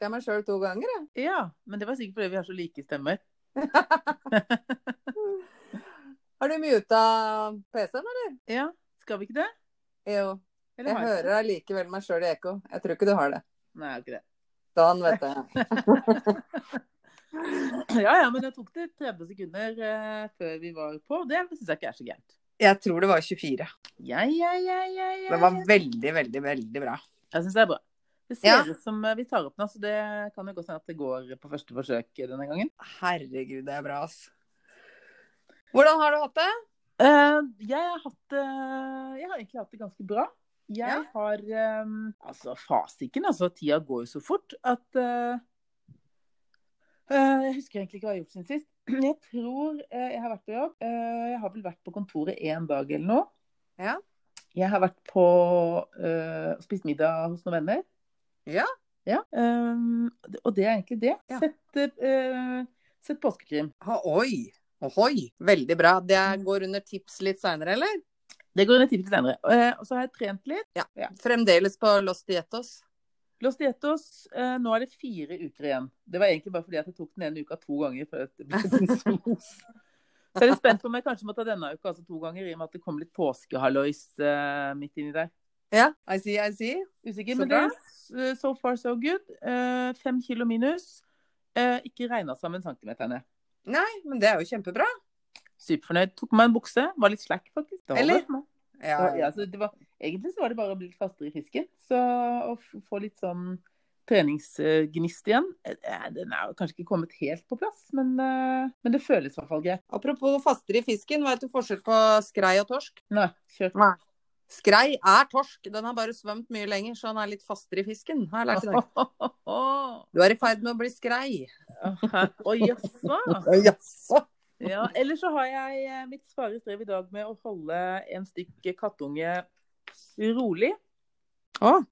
hørte jeg meg sjøl to ganger, jeg. Ja, men det var sikkert fordi vi har så like stemmer. Har du muta PC-en, eller? Ja, skal vi ikke det? Jo. Eller Jeg hører allikevel meg sjøl i ekko. Jeg tror ikke du har det. Nei, jeg har ikke det. Sånn, vet du. Ja, ja, men det tok det 30 sekunder eh, før vi var på. Det syns jeg ikke er så gærent. Jeg tror det var 24. Ja, ja, ja, ja, ja. Det var veldig, veldig, veldig bra. Jeg syns det er bra. Det ser Ja. ut som eh, vi tar opp nå, så det kan jo godt hende at det går på første forsøk denne gangen. Herregud, det er bra, ass. Hvordan har du hatt det? Uh, jeg har hatt uh, Jeg har egentlig hatt det ganske bra. Jeg Ja. har um, Altså, fasiken, altså. Tida går jo så fort at uh, Jeg husker egentlig ikke hva jeg har gjort siden sist. Jeg tror jeg har vært på jobb. Jeg har vel vært på kontoret én dag eller noe. Ja. Jeg har vært på og spist middag hos noen venner. Ja. Ja. um, og det er egentlig det. Ja. Sett, uh, sett påskekrim. Ha, oi. Ohoi. Veldig bra. Det går under tips litt seinere, eller? Det går under tips litt senere. Uh, og så har jeg trent litt. Fremdeles på Los Dietos. Los Dietos, uh, nå er det fire uker igjen. Det var egentlig bare fordi at jeg tok den ene uka to ganger. før det ble. Så jeg er litt spent på om jeg kanskje må ta denne uka altså to ganger, i og med at det kom litt påskehallois uh, midt inni der. Ja, I see, I see. Usikker, Så men det er eh, so far so good. Uh, fem kilo minus. Uh, ikke regna sammen centimeterne. Nei, men det er jo kjempebra. Superfornøyd. Tok meg en bukse. Var litt slack, faktisk. Det Eller? Ja, Så, ja, så det var, egentlig så var det bare å bli litt fastere i fisken. Så å få litt sånn treningsgnist igjen. Den er jo kanskje ikke kommet helt på plass, men, men det føles i hvert fall greit. Apropos fastere i fisken, vet du forskjell på skrei og torsk? Nei, kjør. Nei. Skrei er torsk, den har bare svømt mye lenger, så han er litt fastere i fisken, har jeg lært i dag. Du er i ferd med å bli skrei. Å jaså. Ja, ellers så har jeg eh, mitt svare strev i dag med å holde en stykk kattunge rolig.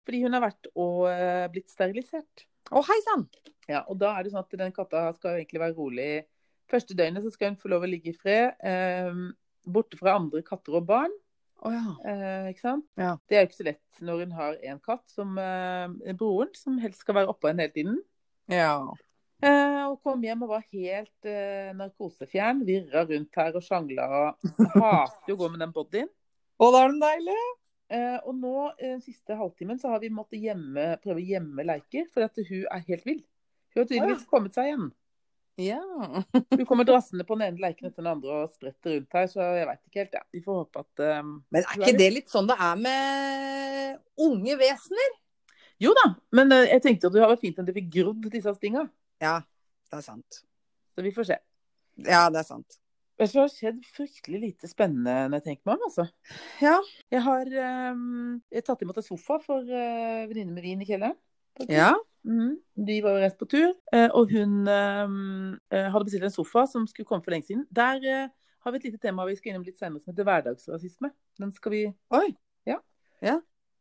Fordi hun har vært og eh, blitt sterilisert. Å, hei sann! Ja, og da er det sånn at den katta skal egentlig være rolig. Første døgnet så skal hun få lov å ligge i fred. Eh, borte fra andre katter og barn. Å ja. Eh, ikke sant? Ja. Det er jo ikke så lett når hun har en katt som eh, broren, som helst skal være oppå henne hele tiden. Ja. Eh, og kom hjem og var helt eh, narkosefjern. Virra rundt her og sjangla. og Hater jo å gå med den bodyen. Å, da er den deilig. Eh, og nå, eh, den siste halvtimen, så har vi måttet gjemme, prøve å gjemme leker, for at hun er helt vill. Hun har tydeligvis kommet seg hjem. Ja. Hun kommer drassende på den ene leiken etter den andre og spretter rundt her, så jeg veit ikke helt. Ja. Vi får håpe at um, Men er ikke det litt sånn det er med unge vesener? Jo da, men uh, jeg tenkte at det hadde vært fint om de fikk grodd disse stinga. Ja, det er sant. Så vi får se. Ja, det er sant. Det har skjedd fryktelig lite spennende når jeg tenker meg om, altså. Ja. Jeg har um, jeg tatt imot en sofa for uh, venninne med vin i kjelleren. Ja. Mm. De var jo reist på tur, eh, og hun eh, eh, hadde bestilt en sofa som skulle komme for lenge siden. Der har vi et lite tema vi skal innom litt senere som heter hverdagsrasisme. Den skal vi Oi.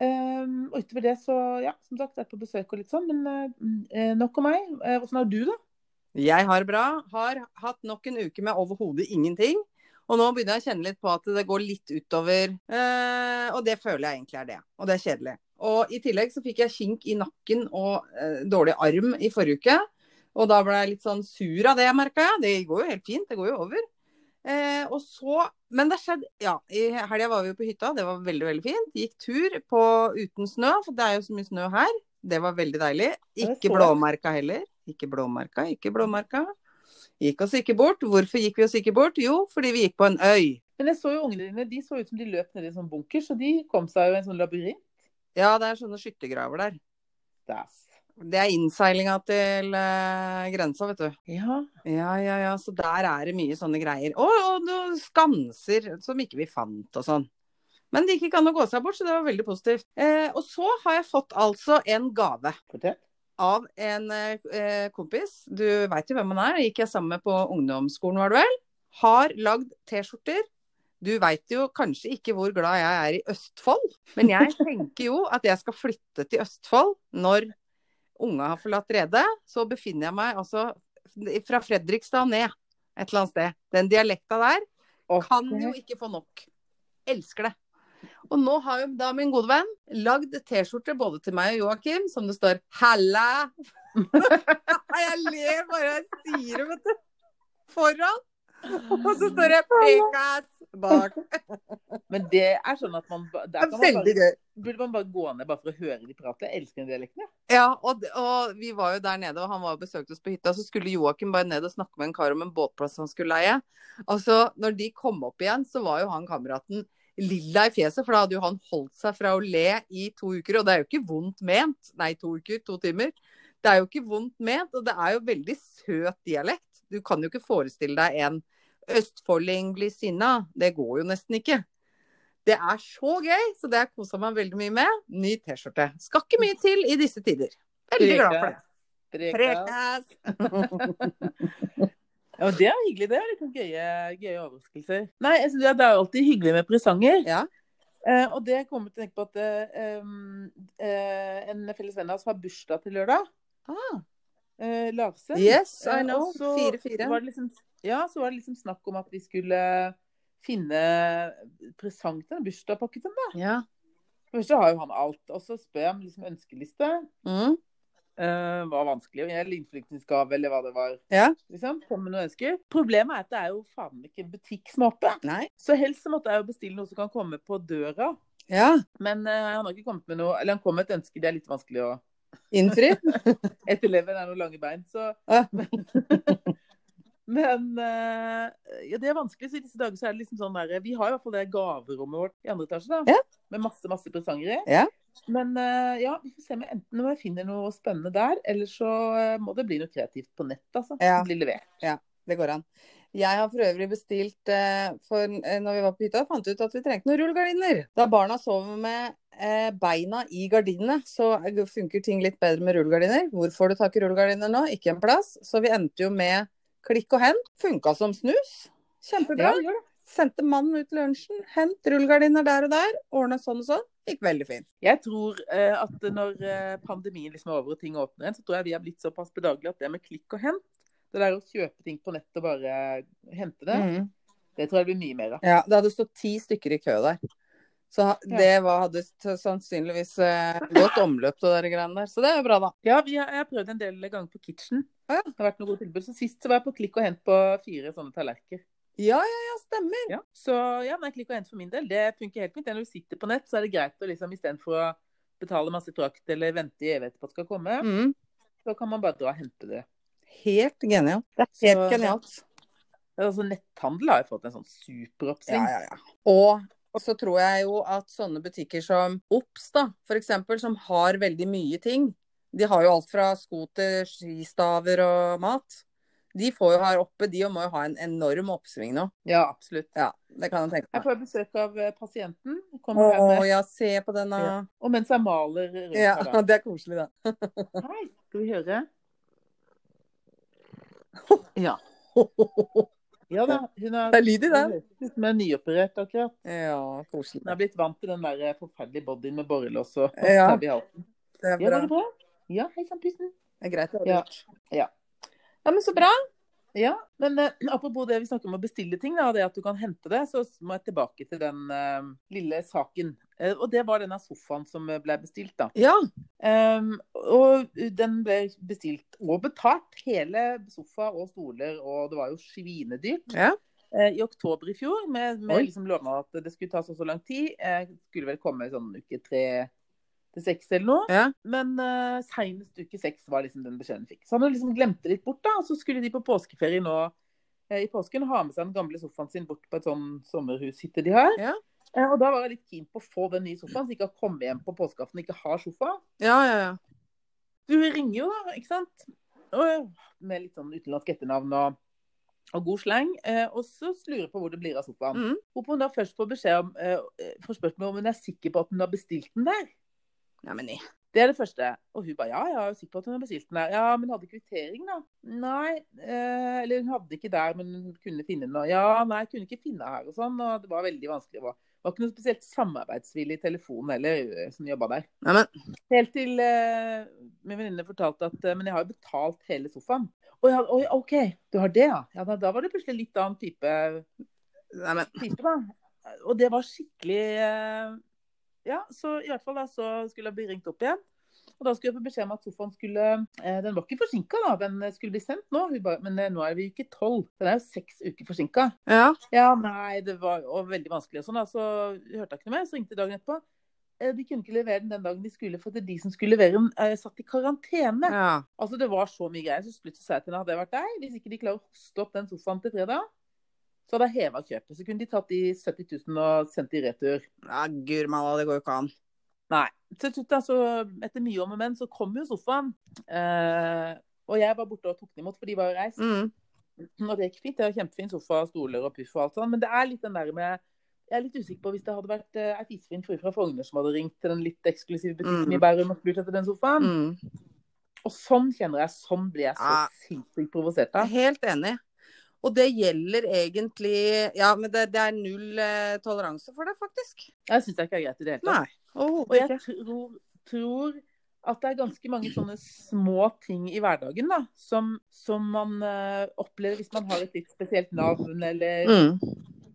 eh, Og utover det så, ja, som sagt, er på besøk og litt sånn. Men uh, nok om meg. Eh, Hvordan har du det? Jeg har bra. Har hatt nok en uke med overhodet ingenting. Og nå begynner jeg å kjenne litt på at det går litt utover. Uh, og det føler jeg egentlig er det. Og det er kjedelig. Og i tillegg så fikk jeg kink i nakken og eh, dårlig arm i forrige uke. Og da ble jeg litt sånn sur av det, merka jeg. Det går jo helt fint, det går jo over. Eh, og så Men det skjedde Ja, i helga var vi jo på hytta, det var veldig, veldig fint. Gikk tur på uten snø, for det er jo så mye snø her. Det var veldig deilig. Ikke blåmerka heller. Ikke blåmerka, ikke blåmerka. Gikk oss ikke bort. Hvorfor gikk vi oss ikke bort? Jo, fordi vi gikk på en øy. Men jeg så jo ungene dine, de så ut som de løp ned i en sånn bunker, så de kom seg jo i en sånn labyrint. Ja, det er sånne skyttergraver der. Das. Det er innseilinga til uh, grensa, vet du. Ja. Ja, ja, ja. Så der er det mye sånne greier. Og, og noen skanser som ikke vi fant og sånn. Men det gikk ikke an å gå seg bort, så det var veldig positivt. Eh, og så har jeg fått altså en gave Fortell. av en eh, kompis. Du veit jo hvem han er, gikk jeg sammen med på ungdomsskolen, var det vel. Har lagd T-skjorter. Du veit jo kanskje ikke hvor glad jeg er i Østfold, men jeg tenker jo at jeg skal flytte til Østfold når unga har forlatt redet. Så befinner jeg meg altså fra Fredrikstad ned et eller annet sted. Den dialekta der kan jo ikke få nok. Elsker det. Og nå har jo da min gode venn lagd T-skjorte både til meg og Joakim som det står 'Halla'. jeg ler bare jeg sier det, vet du. Foran. Og så står det 'Prekas' bak. Men det er sånn at man der kan er man bare. Burde man bare gå ned bare for å høre de prate? Jeg elsker den dialekten. Ja, og, og vi var jo der nede, og han var og besøkte oss på hytta. Så skulle Joakim bare ned og snakke med en kar om en båtplass han skulle leie. Altså, når de kom opp igjen, så var jo han kameraten lilla i fjeset, for da hadde jo han holdt seg fra å le i to uker. Og det er jo ikke vondt ment. Nei, to uker, to timer. Det er jo ikke vondt ment, og det er jo veldig søt dialekt. Du kan jo ikke forestille deg en østfolding blir sinna. Det går jo nesten ikke. Det er så gøy, så det har jeg kosa meg veldig mye med. Ny T-skjorte. Skal ikke mye til i disse tider. Veldig glad for det. Prekas. Ja, det er hyggelig. Det er litt sånn gøye, gøye overraskelser. Nei, altså, det er jo alltid hyggelig med presanger. Ja. Eh, og det kommer til å tenke på at eh, eh, en felles venn av oss har bursdag til lørdag. Ah, Eh, Larsen. yes, I Eh, know. og så 4-4. liksom, ja, så var det liksom snakk om at vi skulle finne presang til en bursdagspakke til ham. Ja. Først har jo han alt. Og så spør jeg om liksom ønskeliste. Mm. Uh, var vanskelig. Eller innflyttingsgave, eller hva det var. Ja. Liksom, Kom med noen ønsker. Problemet er at det er jo faen ikke en butikk som er oppe. Nei. Så helst så måtte jeg jo bestille noe som kan komme på døra. Ja. Men uh, han har ikke kommet med noe Eller han kom med et ønske, det er litt vanskelig å Innfri. Etter leveren er noen lange bein, så Ah. Men eh, ja, det er vanskelig. Så i disse dager så er det liksom sånn der Vi har i hvert fall det gaverommet vårt i andre etasje, da. Ja. Med masse, masse presanger i. Ja. Men eh, ja, vi får se om jeg enten om jeg finner noe spennende der, eller så eh, må det bli noe kreativt på nett, altså. Ja. Blir levert. Det går an. Jeg har for øvrig bestilt for når vi var på hytta, fant ut at vi trengte noen rullegardiner. Da barna sover med beina i gardinene, så er- funker ting litt bedre med rullegardiner. Hvor får du tak i rullegardiner nå? Ikke en plass. Så vi endte jo med klikk og hent. Funka som snus. Kjempebra. Ja. Sendte mannen ut lunsjen. Hent rullegardiner der og der. Ordna sånn og sånn. Gikk veldig fint. Jeg tror uh, at når eh, pandemien liksom er over og ting åpner igjen, så tror jeg vi har blitt såpass bedagelige at det med klikk og hent, det der å kjøpe ting på nett og bare hente det, mm. det tror jeg blir mye mer av. Ja, det hadde stått ti stykker i kø der. Så det var, hadde sannsynligvis eh, gått omløp, til de greiene der. Så det er jo bra, da. Ja, vi har, jeg har prøvd en del ganger på Kitchen. Ja. Det har vært noen gode tilbud. Så sist så var jeg på klikk og hent på fire sånne tallerkener. Ja, ja, ja, stemmer. Ja. Så ja, men klikk og hent for min del, det funker helt fint. Når du sitter på nett, så er det greit å liksom istedenfor å betale masse frakt eller vente i evigheter på at det skal komme, Mm. så kan man bare dra og hente det. Helt genialt. Det er Helt Så- genialt. Altså, netthandel har jo fått en sånn superoppsving. Ja, ja, ja. Og så tror jeg jo at sånne butikker som Ops, da, eksempel, som har veldig mye ting. De har jo alt fra sko til skistaver og mat. De får jo her oppe, de må jo ha en enorm oppsving nå. Ja, absolutt. Ja, det kan jeg tenke Jeg meg. får besøk av eh, pasienten. Å Kommer her med, ja, se på denne. Ja. og mens jeg maler rundt Ja, her, da. det er koselig, da. Hei, skal vi høre? Ja. Ja da. Hun er, Det er lyd i den. hun er nyoperert akkurat. Ja, koselig. Hun har blitt vant til den der eh, forferdelige bodyen med borrelås og Ja. i halsen. Det er Ja, bra. var det bra? Ja, hei sann, pussen. Det er greit å ha Ja. Ja. Ja, men så bra. Ja, men eh, apropos det vi snakker om å bestille ting, da, det at du kan hente det, så må jeg tilbake til den eh, lille saken. Eh, og det var denne sofaen som ble bestilt, da. Ja. Um, og den ble bestilt og betalt, hele sofa og stoler, og det var jo svinedyrt. Ja. Eh, I oktober i fjor, med, med liksom lovnad at det skulle ta så så lang tid. Jeg skulle vel komme sånn uke tre til seks eller noe. Ja. Men uh, seinest uke seks var liksom den beskjeden fikk. Så han liksom glemte litt bort, da. Og så skulle de på påskeferie nå uh, i påsken ha med seg den gamle sofaen sin bort på et sånn sommerhushytte de har. Ja. Eh, og da var jeg litt keen på å få den nye sofaen, så ikke har kommet hjem på påskeaften og ikke har sofa. Ja, ja, ja. Du ringer jo, da, ikke sant? Og, med litt sånn utenlandsk etternavn og, og god slang. Eh, og så lurer jeg på hvor det blir av sofaen. Mm. Hvorpå hun da først får beskjed om eh, får spørsmål om hun er sikker på at hun har bestilt den der. Ja, men i. Det er det første. Og hun bare ja, ja, jeg er sikker på at hun har bestilt den der. Ja, men hadde kvittering, da? Nei. Eh, eller hun hadde ikke der, men hun kunne finne den. Og ja, nei, jeg kunne ikke finne her og sånn. Og det var veldig vanskelig. Det var, ikke noe spesielt samarbeidsvillig telefon heller, eh, som jobba der. Amen. Helt til uh, min venninne fortalte at uh, men jeg har jo betalt hele sofaen. Å ja, oi, OK, du har det, ja. ja da, da var det plutselig litt annen type, type da. Og det var skikkelig uh, ja, så i hvert fall da, så skulle jeg bli ringt opp igjen. Og da skulle jeg få beskjed om at sofaen skulle eh, Den var ikke forsinka, da. Den skulle bli sendt nå. Ba, men eh, nå er vi uke tolv. Den er jo seks uker forsinka. Ja. Ja, nei, det var jo veldig vanskelig og sånn. da, Så hørte jeg ikke noe mer. Så ringte dagen etterpå. Eh, De kunne ikke levere den den dagen de skulle, for de som skulle levere den, satt i karantene. ja. Altså, Det var så mye greier. Så plutselig sa jeg til henne hadde det vært deg, hvis ikke de klarer å hoste opp den sofaen til fredag, så hadde jeg heva kjøpet. Så kunne de tatt de 70 000 og sendt de i retur. ja Gurmalla, det går jo ikke an. Nei. Til slutt, altså, etter mye om og men, så kom jo sofaen. Eh, og jeg var borte og tok den imot, for de var jo reist. Mm. Og det gikk fint. Det var kjempefin sofa, stoler og puff og alt sånn. Men det er litt den der med Jeg er litt usikker på hvis det hadde vært eh, ei isfin frue fra Frogner som hadde ringt til den litt eksklusive butikken Mm. i Bærum og spurt etter den sofaen. Mm. Og sånn kjenner jeg. Sånn blir jeg så Ja. sinnssykt provosert av. Helt enig. Og det gjelder egentlig Ja, men det, det er null eh, toleranse for det, faktisk. Jeg syns ikke er greit i det hele tatt. Nei. Og jeg tror, tror at det er ganske mange sånne små ting i hverdagen da, som, som man eh, opplever hvis man har et litt spesielt navn, eller Mm.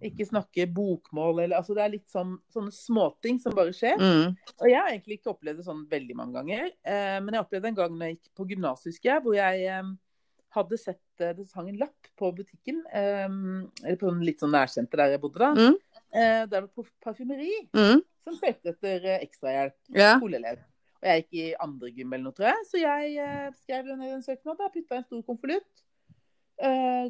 ikke snakker bokmål, eller altså Det er litt sånn, sånne småting som bare skjer. Mm. Og jeg har egentlig ikke opplevd det sånn veldig mange ganger. Eh, men jeg opplevde en gang når jeg gikk på jeg, hvor jeg eh, hadde sett eh, det hang en lapp på butikken, eh, eller på en litt sånn nærsenter der jeg bodde da. Mm. Eh, der var det parfymeri Mm. som søkte etter ekstrahjelp. Yeah. Skoleelev. Og jeg gikk i andre gym eller noe, tror jeg. Så jeg skrev ned en søknad, og putta en stor konvolutt. Uh,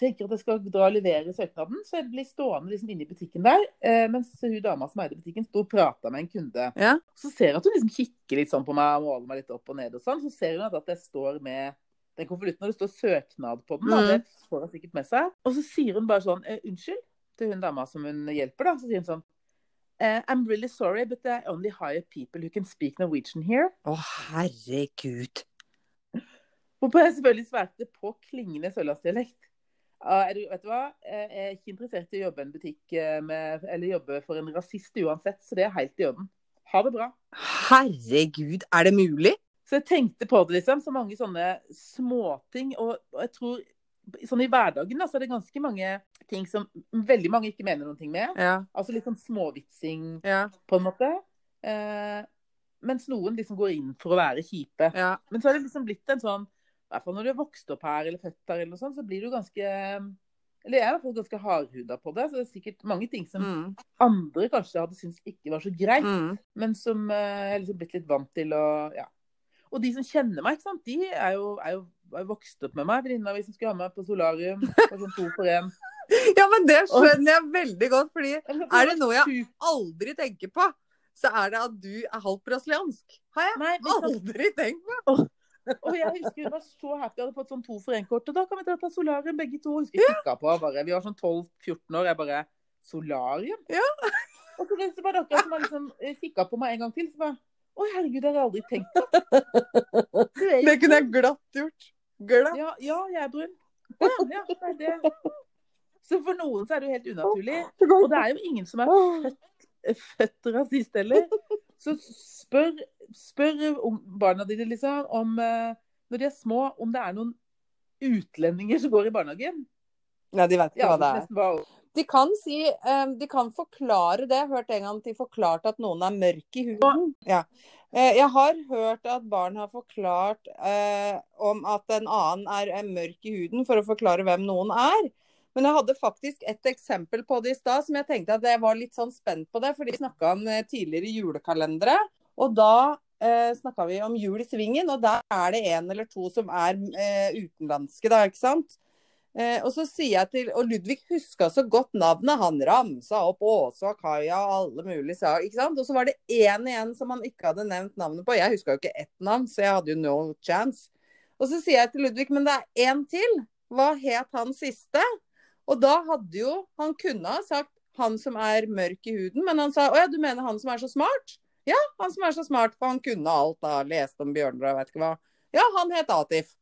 tenker at jeg skal dra og levere søknaden, så jeg blir stående liksom inne i butikken der. Uh, mens hun dama som eide butikken, sto og prata med en kunde. Ja. Så ser jeg at hun liksom kikker litt sånn på meg og måler meg litt opp og ned og sånn. Så ser hun at jeg står med den konvolutten, når det står søknad på den. Da. Mm. Det får hun sikkert med seg. Og så sier hun bare sånn eh, unnskyld til hun dama som hun hjelper, da. Så sier hun sånn eh, I'm really sorry, but I only hire people who can speak Norwegian here. Å, herregud. Hvorpå jeg selvfølgelig svarte på klingende sørlandsdialekt. Du, vet du hva? Jeg er ikke interessert i å jobbe eh, med, eller jobbe for en rasist uansett, så det er helt i orden. Ha det bra. Herregud, er det mulig? Så jeg tenkte på det, liksom. Så mange sånne småting. Og, og jeg tror sånn i hverdagen da, så er det ganske mange ting som veldig mange ikke mener noen ting med. Ja. Altså litt sånn småvitsing Ja. på en måte. Eh, mens noen liksom går inn for å være kjipe. ja. Men så er det liksom blitt en sånn I hvert fall når du er vokst opp her eller født her, eller noe sånt, så blir du ganske Eller jeg er i hvert fall ganske hardhuda på det. Så det er sikkert mange ting som Mm. andre kanskje hadde syntes ikke var så greit, Mm. men som eh, jeg er liksom blitt litt vant til å Ja. Og de som kjenner meg, ikke sant, de er jo, er jo, er vokst opp med meg. Venninna mi som skulle ha meg på solarium. På sånn to for én. Ja, men det skjønner jeg veldig godt, fordi Er det noe jeg aldri tenker på, så er det at du er halvt brasiliansk. Har jeg Nei, aldri tenkt på. og jeg husker hun var så happy. Jeg hadde fått sånn to for én-kort. Og da kan vi dra på solarium, begge to. Husker jeg kikka på bare. Vi var sånn 12-14 år. Jeg bare Solarium? Ja. Og så var det akkurat som jeg liksom kikka på meg en gang til. Så bare Å, herregud, det har jeg aldri tenkt på. Det kunne jeg glatt gjort. Glatt. Ja, ja, jeg er brun. Ja, ja, det er det Så for noen så er det jo helt unaturlig. Og det er jo ingen som er født, født rasist heller. Så spør, spør barna dine liksom om eh, Når de er små, om det er noen utlendinger som går i barnehagen. Ja, de vet ikke Ja, hva det er. De kan si eh, De kan forklare det. Jeg har hørt en gang at de forklarte at noen er mørk i huden. Ja. Eh, jeg har hørt at barn har forklart eh, om at en annen er, er mørk i huden, for å forklare hvem noen er. Men jeg hadde faktisk et eksempel på det i stad som jeg tenkte at jeg var litt sånn spent på det. For de snakka om eh, tidligere julekalendere. Og da eh, snakka vi om Jul i Svingen, og der er det en eller to som er eh, utenlandske, da, ikke sant? Eh, og så sier jeg til Og Ludvig huska så godt navnet. Han ramsa opp Åse og Kaja og alle mulige sa, ikke sant? Og så var det én igjen som han ikke hadde nevnt navnet på. Jeg huska jo ikke ett navn, så jeg hadde jo no chance. Og så sier jeg til Ludvig, men det er én til. Hva het han siste? Og da hadde jo Han kunne ha sagt han som er mørk i huden, men han sa å ja, du mener han som er så smart? Ja, han som er så smart, for han kunne alt da. Leste om jeg vet ikke hva. Ja, han het Atif.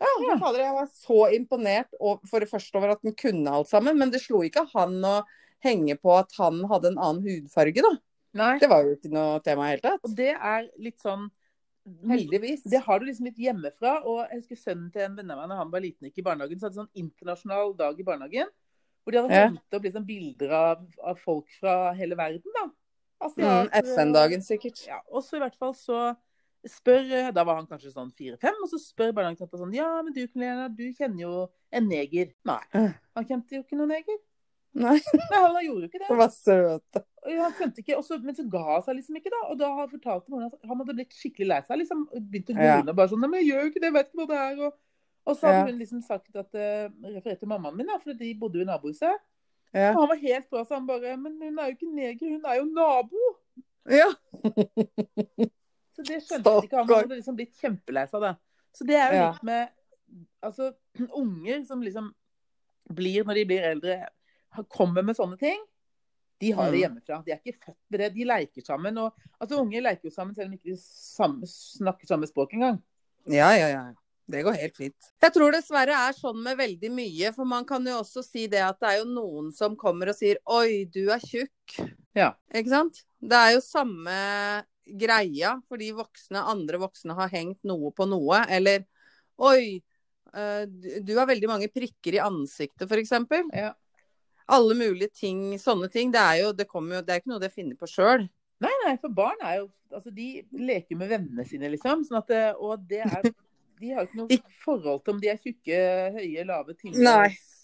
Ja, Ja. fader, jeg var så imponert for det første over at han kunne alt sammen, men det slo ikke han å henge på at han hadde en annen hudfarge, da. Nei. Det var jo ikke noe tema i det hele tatt. Og det er litt sånn Heldigvis. Det har du liksom litt hjemmefra. Og jeg husker sønnen til en venn av meg da han var liten ikke i barnehagen, så hadde de sånn internasjonal dag i barnehagen. Hvor de hadde Ja. hentet opp liksom bilder av, av folk fra hele verden. da. Altså, Mm, FN-dagen sikkert. Ja, og så i hvert fall så spør eh, Da var han kanskje sånn fire-fem, og så spør barnehagetanta sånn Ja, men du Lena, du kjenner jo en neger. Nei, han kjente jo ikke noen neger. Nei, Nei, han gjorde jo ikke det. det var søte. Og han kjente ikke, også, Men så ga han seg liksom ikke, da. Og da har fortalte moren at han hadde blitt skikkelig lei seg. liksom, Begynte å grine. og bare sånn, Nei, men jeg gjør jo ikke det, jeg vet ikke hva det er. Og, og så hadde Ja. hun liksom sagt at uh, Refererte til mammaen min, da, for de bodde jo i nabohuset. Ja. Og han var helt bra, så han bare Men hun er jo ikke neger, hun er jo nabo. ja. Så det skjønte ikke han. Hadde liksom blitt kjempelei seg det. Så det er jo litt med Altså, unger som liksom blir, når de blir eldre, har- kommer med sånne ting. De har det Mm. hjemmefra. De er ikke født med det. De leker sammen. Og, altså, Unger leker jo sammen selv om ikke de samme, snakker samme språk engang. Ja, ja, ja. Det går helt fint. Jeg tror dessverre er sånn med veldig mye, for man kan jo også si det at det er jo noen som kommer og sier 'oi, du er tjukk'. Ja. Ikke sant? Det er jo samme greia, fordi voksne, andre voksne har hengt noe på noe. Eller 'oi, eh, du har veldig mange prikker i ansiktet', f.eks. Ja. Alle mulige ting, sånne ting. Det er jo, det jo, det er ikke noe det finner på sjøl. Nei, nei, for barn er jo Altså, de leker med vennene sine, liksom. Sånn at, det- og det er De har jo ikke noe forhold til om de er tjukke, høye, lave, tynne,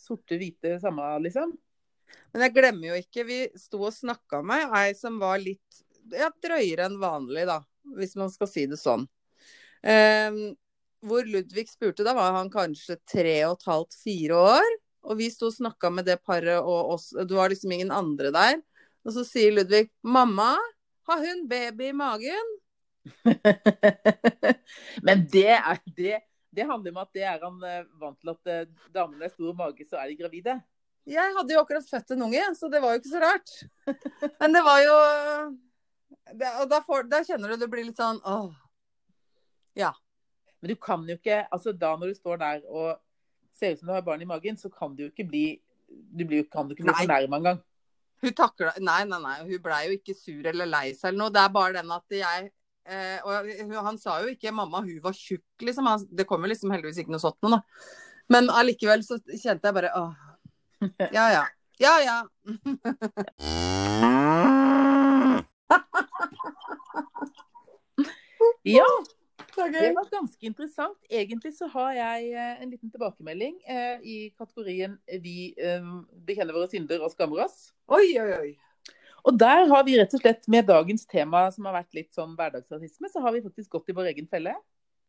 sorte, hvite, samme, liksom. Men jeg glemmer jo ikke, vi sto og snakka med ei som var litt ja, drøyere enn vanlig, da. Hvis man skal si det sånn. Ehm, hvor Ludvig spurte, da var han kanskje tre og et halvt, fire år. Og vi sto og snakka med det paret og oss, det var liksom ingen andre der. Og så sier Ludvig 'mamma, har hun baby i magen?' Men det er det det handler om at det er han eh, vant til at eh, damene er stor mage, så er de gravide. Jeg hadde jo akkurat født en unge, så det var jo ikke så rart. Men det var jo det, Og da, får, da kjenner du det blir litt sånn åh. Ja. Men du kan jo ikke altså Da når du står der og ser ut som du har barn i magen, så kan du jo ikke bli Du blir, kan du ikke bli fornærma engang. Hun takla Nei, nei, nei. Hun blei jo ikke sur eller lei seg eller noe. Det er bare den at jeg eh, Og han sa jo ikke 'mamma, hun var tjukk', liksom. Han, det kom jo liksom heldigvis ikke noe sånt noe, da. Men allikevel så kjente jeg bare åh. Ja ja. Ja ja. Ja, det var ganske interessant. Egentlig så har jeg eh, en liten tilbakemelding eh, i kategorien 'Vi eh, bekjenner våre synder og skammer oss'. Oi, oi, oi. Og der har vi rett og slett, med dagens tema som har vært litt sånn hverdagsrasisme, så har vi faktisk gått i vår egen felle.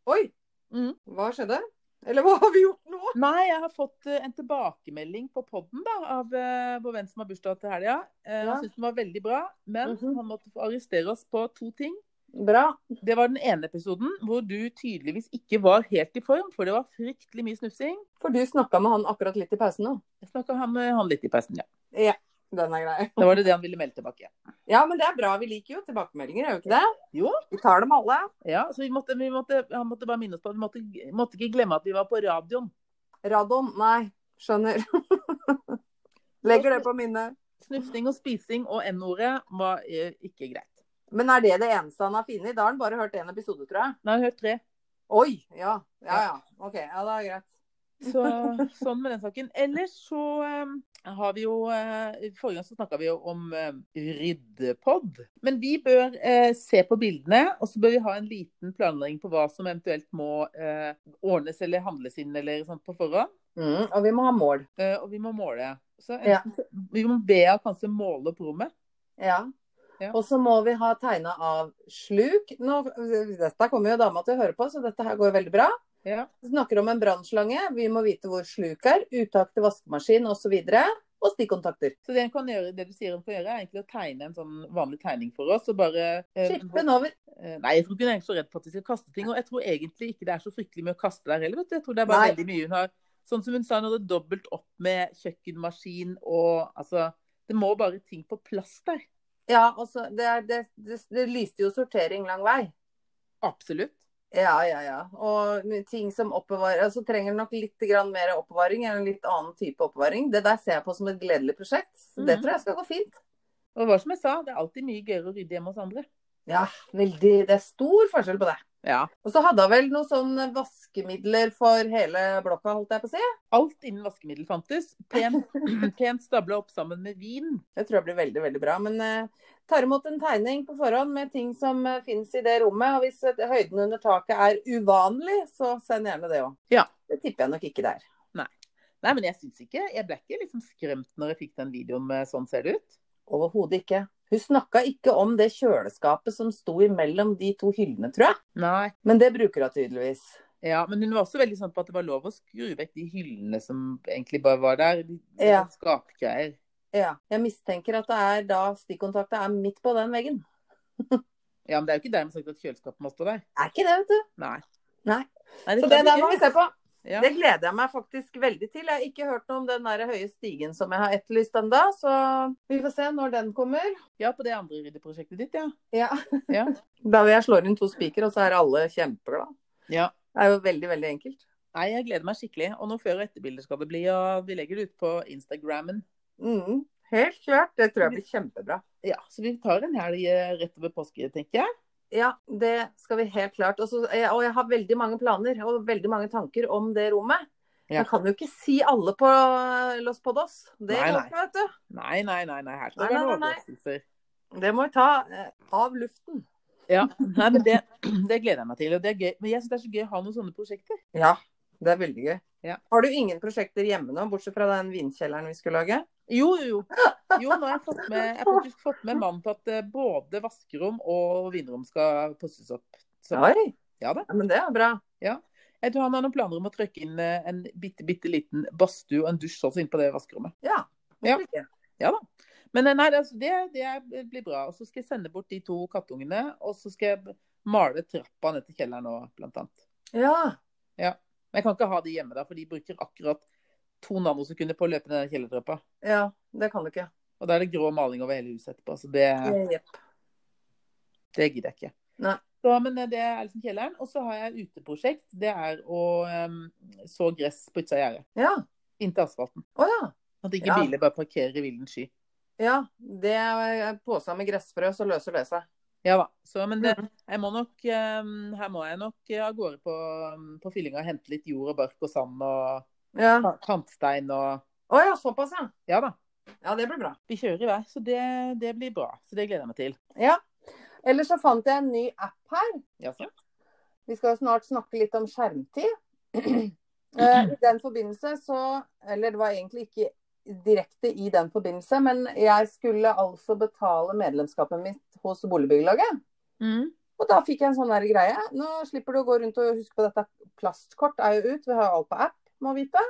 Oi. Mm. Hva skjedde? Eller hva har vi gjort nå? Nei, jeg har fått eh, en tilbakemelding på podden av eh, vår venn som har bursdag til helga. Han Ja. Syntes den var veldig bra, men Mhm. han måtte arrestere oss på to ting. Bra. Det var den ene episoden hvor du tydeligvis ikke var helt i form, for det var fryktelig mye snufsing. For du snakka med han akkurat litt i pausen nå? Jeg snakka med han litt i pausen, ja. Ja. Den er grei. Da var det det han ville melde tilbake. Ja, men det er bra. Vi liker jo tilbakemeldinger, gjør vi ikke det? Jo. Vi tar dem alle. Ja, så vi måtte, vi måtte, Han måtte bare minne oss på Vi måtte, måtte ikke glemme at vi var på radioen. Radon? Nei. Skjønner. Legger det på minnet. Snufsing og spising og N-ordet var eh, ikke greit. Men er det det eneste han har funnet? Da har han bare hørt én episode, tror jeg. Nei, jeg har hørt tre. Oi! Ja. Ja ja. OK. Ja, det er greit. Så, sånn med den saken. Ellers så eh, har vi jo eh, Forrige gang så snakka vi jo om eh, ryddepod. Men vi bør se på bildene, og så bør vi ha en liten planlegging på hva som eventuelt må ordnes eller handles inn eller sånt på forhånd. Mm, og vi må ha mål. Og vi må måle. Så Ja. enten, så- Vi må be henne kanskje måle opp rommet. Ja. Ja. Og så må vi ha tegna av sluk. Nå, dette kommer jo dama til å høre på, så dette her går veldig bra. Ja. Snakker om en brannslange. Vi må vite hvor sluk er. Uttak til vaskemaskin osv. Og, og stikkontakter. Så det, kan gjøre, det du sier hun kan gjøre, er egentlig å tegne en sånn vanlig tegning for oss. og bare... eh, Skippe den over. Eh, Nei, jeg tror ikke hun er så redd for at de skal kaste ting. Og jeg tror egentlig ikke det er så fryktelig med å kaste der heller. vet du. Jeg tror det er bare Nei. veldig mye hun har Sånn som hun sa, hun hadde dobbelt opp med kjøkkenmaskin og altså Det må bare ting på plass der. Ja, altså, det, det, det, det lyste jo sortering lang vei. Absolutt. Ja, ja, ja. Og ting som oppbevarer altså trenger nok litt grann mer oppbevaring, eller en litt annen type oppbevaring. Det der ser jeg på som et gledelig prosjekt. Så det mm. tror jeg skal gå fint. Og var som jeg sa, det er alltid mye gøyere å rydde hjemme hos andre. Ja, veldig. Det er stor forskjell på det. Ja. Og så hadde hun vel noen sånne vaskemidler for hele blokka, holdt jeg på å si. Alt innen vaskemiddel fantes. Pent, pent stabla opp sammen med vin. Det tror jeg blir veldig, veldig bra. Men eh, tar imot en tegning på forhånd med ting som uh, finnes i det rommet. Og hvis uh, høyden under taket er uvanlig, så send gjerne det òg. Ja. Det tipper jeg nok ikke det er. Nei, men jeg syns ikke Jeg ble ikke liksom skremt når jeg fikk den videoen med 'sånn ser det ut'. Overhodet ikke. Hun snakka ikke om det kjøleskapet som sto imellom de to hyllene, tror jeg. Nei. Men det bruker hun tydeligvis. Ja, men hun var også veldig sånn på at det var lov å skru vekk de hyllene som egentlig bare var der. De, Ja. Skapgreier. Ja. Jeg mistenker at det er da stikkontakta er midt på den veggen. Ja, men det er jo ikke dermed sagt at kjøleskapet må stå der. Er ikke det, vet du. Nei. Nei. Nei Så det der må vi se på. Ja. Det gleder jeg meg faktisk veldig til. Jeg har ikke hørt noe om den der høye stigen som jeg har etterlyst ennå, så vi får se når den kommer. ja, på det andre ryddeprosjektet ditt, ja. Ja. Ja. Da vil jeg slå inn to spiker, og så er alle kjempeglade. ja. Det er jo veldig, veldig enkelt. Nei, jeg gleder meg skikkelig. Og nå før- og etterbilder skal det bli, og vi legger det ut på Instagrammen. Mm, helt klart. Det tror jeg blir kjempebra. Ja, så vi tar en helg eh, rett over påske, tenker jeg. Ja, det skal vi helt klart. Også, eh, og jeg har veldig mange planer og veldig mange tanker om det rommet. Ja. Jeg kan jo ikke si alle på Los Podos. Det Nei, går ikke, vet du. Nei, nei, nei. nei. Her skal det være overraskelser. Det må vi ta eh, av luften. Ja, nei, men det, det gleder jeg meg til. Og det er gøy. Men jeg syns det er så gøy å ha noen sånne prosjekter. Ja, det er veldig gøy. Ja. Har du ingen prosjekter hjemme nå, bortsett fra den vinkjelleren vi skulle lage? Jo, jo, jo. Nå har jeg fått med, jeg har faktisk fått med mannen på at eh, både vaskerom og vinrom skal pusses opp. Så, Oi, ja da. ja, men det er bra. Ja. Jeg tror han har noen planer om å trykke inn eh, en bitte, bitte liten badstue og en dusj også inn på det vaskerommet. Ja. Ja. Ja da. Men eh, nei, det, altså, det, det blir bra. Og så skal jeg sende bort de to kattungene, og så skal jeg male trappa ned til kjelleren nå, blant annet. Ja. Ja. Men jeg kan ikke ha de hjemme, da, for de bruker akkurat to nanosekunder på å løpe ned kjellertrappa. ja, det kan du ikke. Og da er det grå maling over hele huset etterpå, så det, yep. det gidder jeg ikke. Nei. Så, men eh, det er liksom kjelleren. Og så har jeg et uteprosjekt. Det er å um, så gress på utsida av gjerdet. Ja. Inntil asfalten. Oh, ja. At ikke Ja. biler bare parkerer i villen sky. Ja. Det er posa med gressfrø, så løser det seg. Ja da. Så, men det, jeg må nok, um, her må jeg nok eh, av gårde på, um, på fyllinga og hente litt jord og bark og sand og Ja. kantstein og Å ja, såpass, ja. Ja da. Ja, det blir bra. Vi kjører i vei, så det, det blir bra. Så det gleder jeg meg til. Ja. Ellers så fant jeg en ny app her. Jaså? Vi skal jo snart snakke litt om skjermtid. Eh, I den forbindelse så Eller det var egentlig ikke direkte i den forbindelse, men jeg skulle altså betale medlemskapet mitt hos Boligbyggelaget. Mm. Og da fikk jeg en sånn der greie. Nå slipper du å gå rundt og huske på dette. Plastkort er jo ut. Vi har jo alt på app, må vite.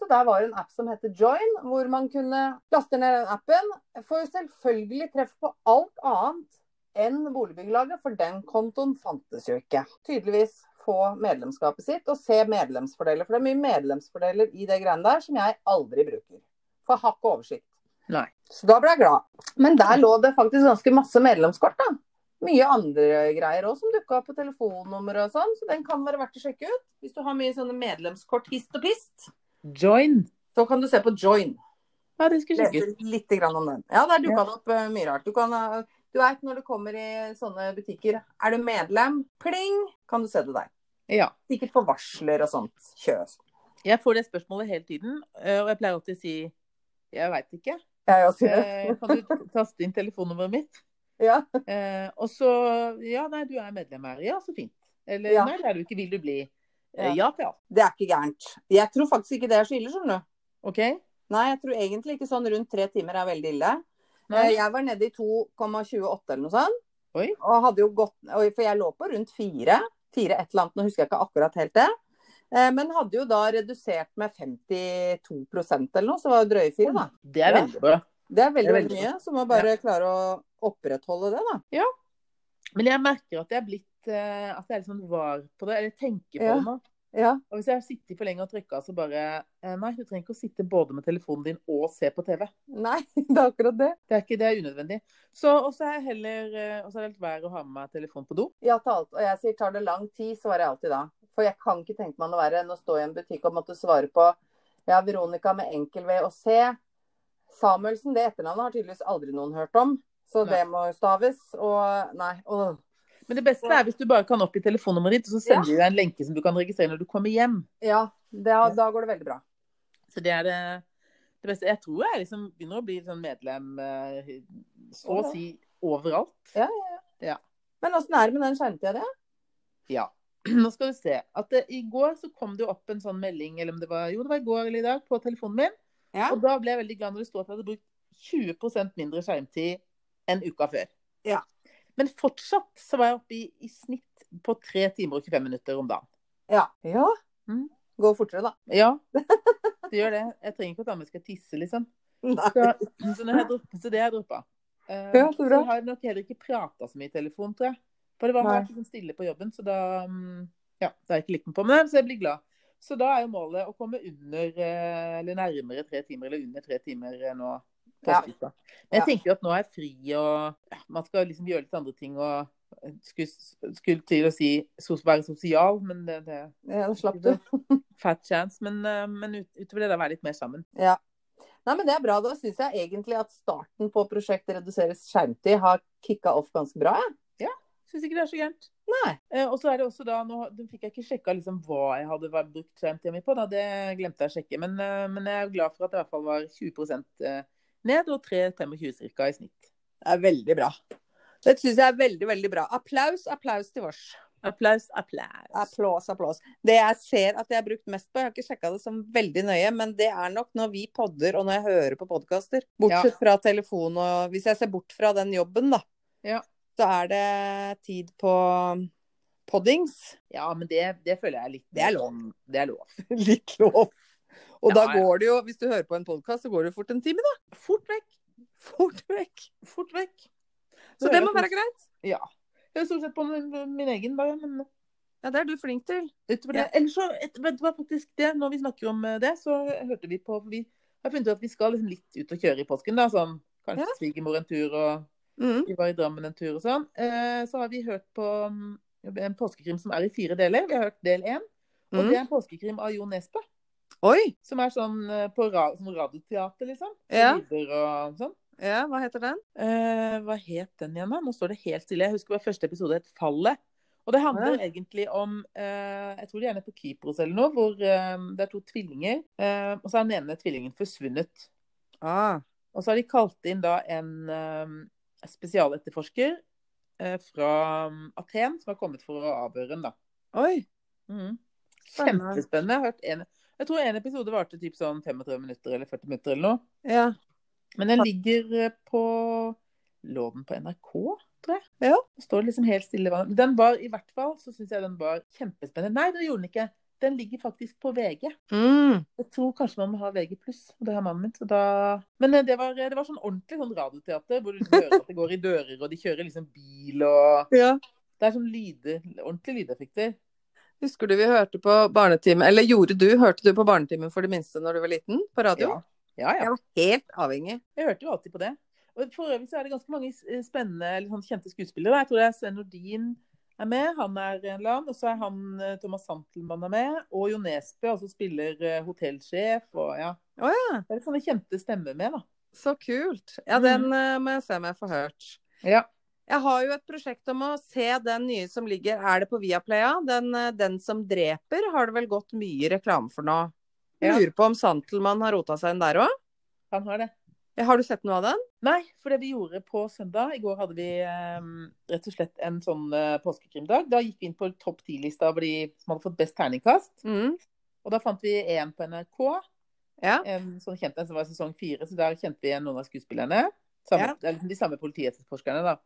Så der var en app som heter Join, hvor man kunne laste ned den appen. Får selvfølgelig treff på alt annet enn Boligbyggelaget, for den kontoen fantes jo ikke. Tydeligvis få medlemskapet sitt og se medlemsfordeler. For det er mye medlemsfordeler i det greiene der som jeg aldri bruker. For jeg har ikke oversikt. Nei. Så da ble jeg glad. Men der lå det faktisk ganske masse medlemskort, da. Mye andre greier òg som dukka opp på telefonnummer og sånn, så den kan være verdt å sjekke ut. Hvis du har mye sånne medlemskort hist og pist, Join. så kan du se på Join. Ja, det skal jeg sjekke ut. Lese litt grann om den. Ja, der dukka det opp eh, mye rart. Du kan du vet når du kommer i sånne butikker, er du medlem? Pling! Kan du se det der. Ja. Sikkert for varsler og sånt. Kjøs. Jeg får det spørsmålet hele tiden, eh, og jeg pleier alltid å si jeg veit ikke. Jeg også. det. Kan du taste inn telefonnummeret mitt? Ja. Eh, og så Ja, nei, du er medlem her. Ja, så fint. Eller Ja. nei, det er du ikke. Vil du bli? Eh, Ja. ja til alt. Det er ikke gærent. Jeg tror faktisk ikke det er så ille, skjønner du. OK? Nei, jeg tror egentlig ikke sånn rundt tre timer er veldig ille. Nei. Eh, Jeg var nede i 2,28 eller noe sånt. Oi. Og hadde jo gått, for jeg lå på rundt fire. Fire et eller annet, nå husker jeg ikke akkurat helt det. Eh, Men hadde jo da redusert med 52% eller noe, så var det drøye fire, da. Det er veldig bra. Det er veldig, Det er veldig mye. Så må bare klare å opprettholde det, da. Ja. Men jeg merker at jeg er blitt eh, At jeg er litt sånn var på det, eller tenker på Ja. det nå. Ja. Og hvis jeg har sittet for lenge og trykka, så bare eh, Nei, du trenger ikke å sitte både med telefonen din og se på TV. Nei, det er akkurat det. Det er ikke det er unødvendig. Så også er jeg heller Og så er det helt vær å ha med meg telefonen på do. Ja til alt. Og jeg sier tar det lang tid, svarer jeg alltid da. For jeg kan ikke tenke meg noe verre enn å stå i en butikk og måtte svare på ja, Veronica med enkel V og C. Samuelsen, det etternavnet har tydeligvis aldri noen hørt om. Så det må staves. Og nei. Åh. Men det beste er hvis du bare kan oppgi telefonnummeret ditt, og så sender de deg en lenke som du kan registrere når du kommer hjem. Ja, det, da går det veldig bra. Så det er det, det beste. Jeg tror jeg liksom begynner å bli sånn medlem eh, så å Ja. si overalt. Men åssen er det med den skjermtida di? Ja. Nå skal vi se. At det, I går så kom det jo opp en sånn melding, eller om det var jo det var i går eller i dag, på telefonen min. Ja. Og da ble jeg veldig glad når det sto at jeg hadde brukt 20% mindre skjermtid enn uka før. Ja. Men fortsatt så var jeg oppe i, i snitt på 3 timer og 25 minutter om dagen. Ja. ja. Mm. Gå fortere, da. Ja, det gjør det. Jeg trenger ikke at damer skal tisse, liksom. Så, så, når jeg dropp, så det har jeg droppa. Uh, Ja, så jeg har nok heller ikke prata så mye i telefon, tror jeg. For det var ikke liksom stille på jobben, så da mm, Ja, da har jeg ikke likt meg på. Men så jeg blir glad. Så da er jo målet å komme under, eh, eller nærmere tre timer, eller under tre timer eh, nå. Ja. Men jeg tenker jo at nå er jeg fri, og ja, man skal liksom gjøre litt andre ting. og eh, skulle, skulle til å si sos- være sosial, men det, det Ja, da slapp du. fat chance. Men, men ut, utover det, da være litt mer sammen. Ja. Nei, men det er bra. Da syns jeg egentlig at starten på prosjektet Reduseres skjermtid har kicka off ganske bra. Jeg. Syns ikke det er så gærent. Nei. Eh, og så er det også da, nå nå fikk jeg ikke sjekka liksom hva jeg hadde brukt skjermtida mi på, da. det glemte jeg å sjekke. Men, eh, men jeg er glad for at det i hvert fall var 20 eh, ned og 3,25 ca. i snitt. Det er veldig bra. Det syns jeg er veldig, veldig bra. Applaus, applaus til vårs. Applaus, applaus. Applaus, applaus. Det jeg ser at jeg har brukt mest på, jeg har ikke sjekka det som veldig nøye, men det er nok når vi podder og når jeg hører på podkaster. Bortsett fra telefon og Hvis jeg ser bort fra den jobben, da, Ja. Så er det tid på poddings. Ja, men det, det føler jeg litt Det er lov. sånn- Det er lov. Litt lov. Og Ja, da ja. går det jo, hvis du hører på en podkast, så går det jo fort en time, da. Fort vekk. Fort vekk. Fort vekk. Så det må være greit. Ja. Jeg har stort sett på min, egen, bare. Men Ja, det er du flink til. utover det Ellers så et, vet du hva, faktisk det, Når vi snakker om eh, det, så hørte vi på for Vi har funnet ut at vi skal liksom litt ut og kjøre i påsken. da, sånn Kanskje Ja. svigermor en tur, og Mm. vi var i Drammen en tur og sånn. Eh, så har vi hørt på mm, en påskekrim som er i fire deler. Vi har hørt del én. Og Mm. det er en påskekrim av Jo Nesbø. Oi! Som er sånn eh, på ra sånn radioteater, liksom. Ja. Og sånn. Ja, hva heter den? Eh, hva het den igjen, da? Nå står det helt stille. Jeg husker bare første episode het 'Fallet'. Og det handler egentlig om eh, Jeg tror de er nede på Kypros eller noe, hvor eh, det er to tvillinger. Eh, og så er den ene tvillingen forsvunnet. Ah. Og så har de kalt inn da en spesialetterforsker eh, fra um, Aten som har kommet for å avhøre den, da. Oi. Mm. Kjempespennende. Jeg, har hørt en, jeg tror en episode varte typ sånn 35 minutter eller 40 minutter eller noe. Ja. Men den ligger eh, på Lå den på NRK, tror jeg? Ja. Det står liksom helt stille. Den var i hvert fall, så syns jeg den var kjempespennende. Nei, det gjorde den ikke. Den ligger faktisk på VG. Mm. Jeg tror kanskje man må ha VG+, pluss. det har mannen min. Så da... Men eh, det var, det var sånn ordentlig sånn radioteater, hvor du hører at det går i dører, og de kjører liksom bil, og Ja. Det er sånn lyde, ordentlige lydeffekter. Husker du vi hørte på barnetimen Eller gjorde du? Hørte du på Barnetimen for det minste når du var liten? På radio? Ja. Ja, ja. Jeg var helt avhengig. Jeg hørte jo alltid på det. Og For øvrig så er det ganske mange eh, spennende eller sånn kjente skuespillere. Jeg tror det er Sven Nordin er med, han er annen. Og så er han eh, Thomas Santelmann er med. Og Jo Nesbø altså spiller eh, hotellsjef. Og ja. Oh, ja. Det er sånne kjente stemmer med, da. Så kult. Ja, den mm. må jeg se om jeg får hørt. Ja. Jeg har jo et prosjekt om å se den nye som ligger Er det på Viaplaya? Den, eh, den som dreper har det vel gått mye reklame for nå. Jeg lurer på om Santelmann har rota seg inn der òg? Han har det. Har du sett noe av den? Nei, for det vi gjorde på søndag I går hadde vi eh, rett og slett en sånn eh, påskekrimdag. Da gikk vi inn på topp ti-lista over de som hadde fått best terningkast. Mm. Og da fant vi én på NRK. Ja. En sånn kjent en som var i sesong fire, så der kjente vi noen av skuespillerne. Samme, Ja. Det er liksom de samme politietterforskerne, da.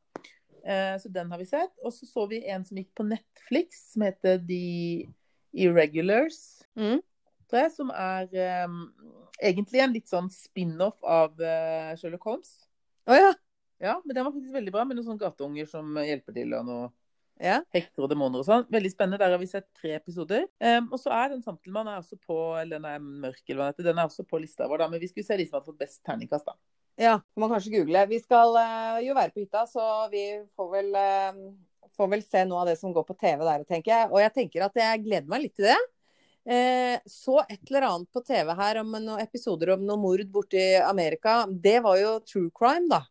Eh, så den har vi sett. Og så så vi en som gikk på Netflix, som heter The Irregulars. Mm. Tror jeg, Som er um, egentlig en litt sånn spin-off av uh, Sherlock Holmes. Å ja. Ja, men den var faktisk veldig bra, med noen sånne gateunger som hjelper til, og noe ja. hekter og demoner og sånn. Veldig spennende. Der har vi sett tre episoder. Um, og så er den Santelmann er også på eller den er mørk, eller hva heter. Den er også på lista vår, da. Men vi skulle se de som hadde fått best terningkast, da. Ja, må man kanskje google. Vi skal uh, jo være på hytta, så vi får vel, uh, får vel se noe av det som går på TV der, tenker jeg. Og jeg tenker at jeg gleder meg litt til det. Eh, så et eller annet på TV her om noen episoder om noe mord borti Amerika. Det var jo true crime, da.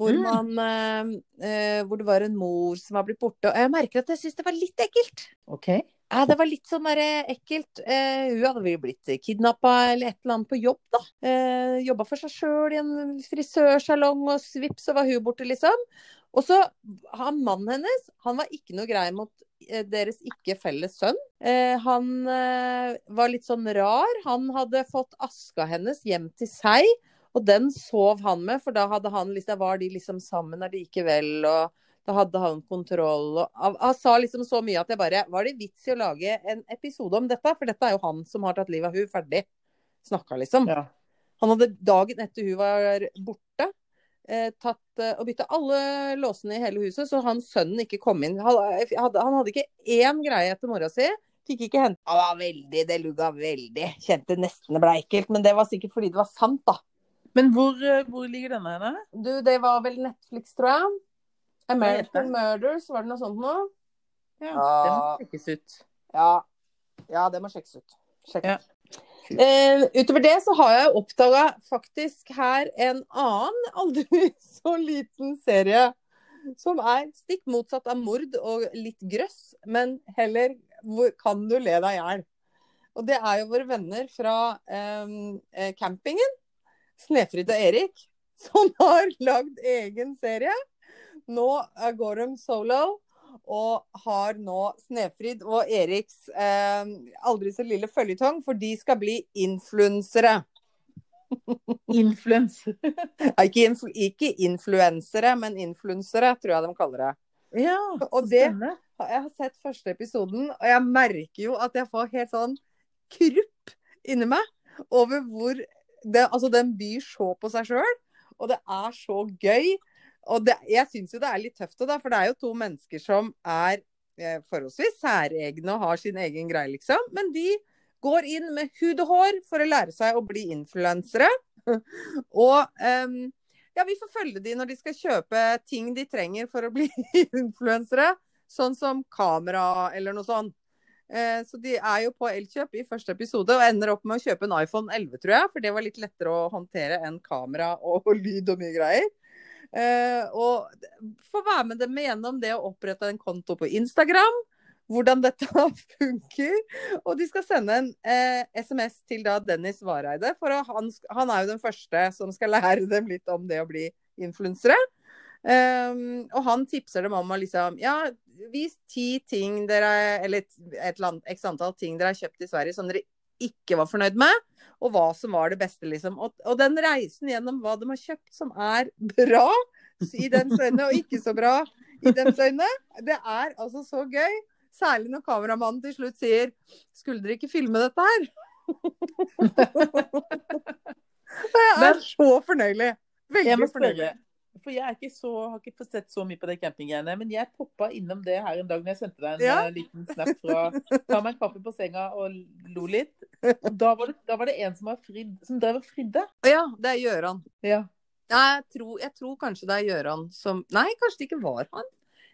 Hvor, Mm. man, eh, eh, hvor det var en mor som var blitt borte. Og jeg merker at jeg syns det var litt ekkelt. OK. Ja, det var litt sånn derre ekkelt. Eh, hun hadde vel blitt kidnappa eller et eller annet på jobb, da. Eh, Jobba for seg sjøl i en frisørsalong, og svipp så var hun borte, liksom. Og så han mannen hennes, han var ikke noe grei mot eh, deres ikke felles sønn. Eh, han eh, var litt sånn rar. Han hadde fått aska hennes hjem til seg, og den sov han med, for da han liksom, var de liksom sammen allikevel. og da hadde han kontroll. og Han, sa liksom så mye at jeg bare Var det vits i å lage en episode om dette? For dette er jo han som har tatt livet av hun Ferdig. Snakka, liksom. Ja. Han hadde dagen etter hun var borte, tatt eh, og bytta alle låsene i hele huset, så han sønnen ikke kom inn. Han hadde, han hadde ikke én greie etter mora si. Fikk ikke hente Han var veldig, det lugga veldig. Kjente nesten det ble ekkelt. Men det var sikkert fordi det var sant, da. Men hvor, eh, hvor ligger denne henne? Du, det var vel Netflix, tror jeg. American? Murders, var det noe sånt nå? Ja, Ja. Det må sjekkes ut. Ja. ja, det må sjekkes ut. Sjekk. Ja. Eh, utover det så har jeg oppdaga faktisk her en annen aldri så liten serie. Som er stikk motsatt av mord og litt grøss, men heller hvor kan du le deg i hjel? Og det er jo våre venner fra eh, campingen, Snefrid og Erik, som har lagd egen serie. Nå eh, går de solo og har nå Snefrid og Eriks eh, aldri så lille føljetong, for de skal bli influensere. Influensere? Ikke, influ ikke influensere, men influensere, tror jeg de kaller det. Ja, Og det- stemmer. Jeg har sett første episoden, og jeg merker jo at jeg får helt sånn krupp inni meg over hvor det, Altså, den byr så på seg sjøl, og det er så gøy. Og det, jeg syns jo det er litt tøft, da, for det er jo to mennesker som er eh, forholdsvis særegne og har sin egen greie, liksom. Men de går inn med hud og hår for å lære seg å bli influensere. og um, ja, vi får følge de når de skal kjøpe ting de trenger for å bli influensere. Sånn som kamera eller noe sånt. Eh, så de er jo på Elkjøp i første episode og ender opp med å kjøpe en iPhone 11, tror jeg. For det var litt lettere å håndtere enn kamera og lyd og mye greier. Eh, og få være med dem igjennom det å opprette en konto på Instagram. Hvordan dette funker. Og de skal sende en eh, SMS til da Dennis Vareide. For han, han er jo den første som skal lære dem litt om det å bli influensere. Um, og han tipser dem om å liksom Ja, vis ti ting dere Eller et eller annet x antall ting dere har kjøpt i Sverige som dere ikke var fornøyd med, og hva som var det beste, liksom. Og, og den reisen gjennom hva de har kjøpt som er bra i dems øyne, og ikke så bra i dems øyne, det er altså så gøy. Særlig når kameramannen til slutt sier 'Skulle dere ikke filme dette her?' jeg er så fornøyelig. Veldig fornøyelig. For jeg er ikke så, har ikke fått sett så mye på det campinggreiene, men jeg poppa innom det her en dag når jeg sendte deg en Ja. eh, liten snap fra Ta meg en kaffe på senga og lo litt. Da var det, da var det en som, var fridd, som drev og fridde. Ja, det er Gjøran. Ja. Ja, jeg, tror, jeg tror kanskje det er Gjøran som Nei, kanskje det ikke var han.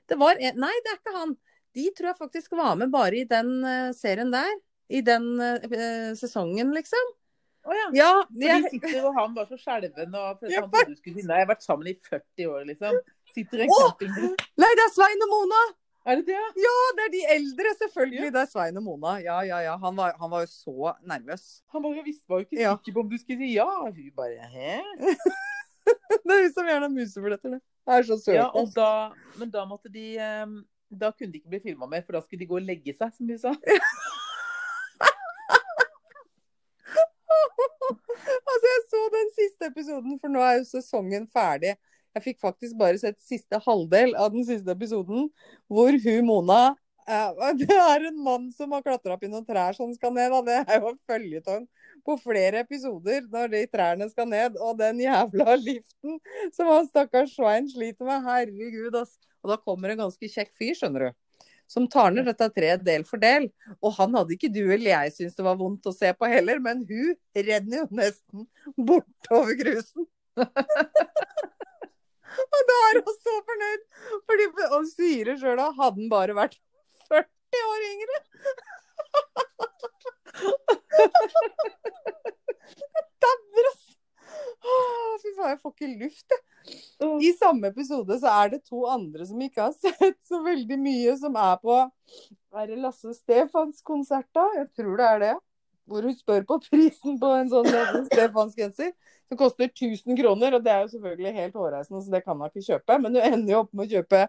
Det var en... Nei, det er ikke han. De tror jeg faktisk var med bare i den eh, serien der. I den uh, sesongen, liksom. Å ja. Ja, jeg, de sitter, og han var så skjelven. Og Ja, han trodde du skulle finne. Jeg har vært sammen i 40 år, liksom. Sitter i en oh! Nei, det er Svein og Mona! Er det det? ja? Ja, det er de eldre, selvfølgelig. Det er Svein og Mona. Ja, ja, ja. Han var, han var jo så nervøs. Han bare visste var jo ikke sikker på om du skulle si ja. Hun bare hæ? Det er hun som gjerne har musebilletter, det. Det er så søt. Ja, og da, men da måtte de eh, Da kunne de ikke bli filma mer, for da skulle de gå og legge seg, som hun sa. Altså, jeg så den siste episoden, for nå er jo sesongen ferdig. Jeg fikk faktisk bare sett siste halvdel av den siste episoden, hvor hun Mona eh, Det er en mann som har klatra opp i noen trær som skal ned. da. det er jo en føljetong på flere episoder når de trærne skal ned. Og den jævla liften som han stakkars Svein sliter med. Herregud, ass. Og da kommer en ganske kjekk fyr, skjønner du. Som tar ned dette treet del for del. Og han hadde ikke du eller jeg syntes det var vondt å se på heller, men hun renner jo nesten bortover grusen. og da er hun så fornøyd, fordi og sier sjøl da, hadde han bare vært 40 år yngre. Jeg dauer, altså. Fy faen, jeg får ikke luft, jeg. I samme episode så er det to andre som ikke har sett så veldig mye, som er på Er det Lasse Stefans konsert, da? Jeg tror det er det. Hvor hun spør på prisen på en sånn Lasse Stefans-genser. Som koster 1000 kroner, og det er jo selvfølgelig helt hårreisende, så det kan hun ikke kjøpe. Men hun ender jo opp med å kjøpe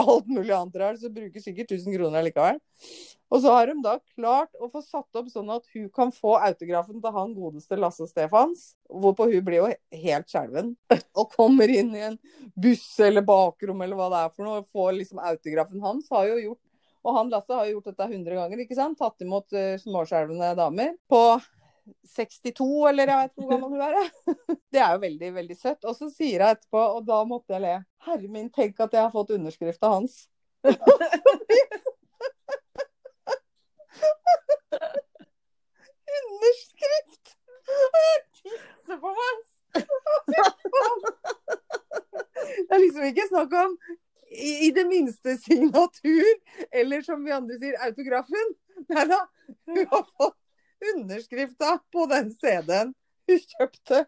alt mulig annet rart, så bruker sikkert 1000 kroner likevel. Og så har de da klart å få satt opp sånn at hun kan få autografen til han godeste Lasse Stefans. Hvorpå hun blir jo helt skjelven. Og kommer inn i en buss eller bakrom eller hva det er for noe, og får liksom autografen hans. Har jo gjort Og han Lasse har jo gjort dette 100 ganger, ikke sant? Tatt imot uh, damer. På 62, eller jeg vet hvor gammel hun er. Det er jo veldig, veldig søtt. Og så sier hun etterpå, og da måtte jeg le Herre min, tenk at jeg har fått underskrift av hans. Underskrift! Jeg på meg! Det er liksom ikke snakk om i, i det minste signatur, eller som vi andre sier, autografen. Nei da, hun har fått underskrifta på den CD-en hun kjøpte.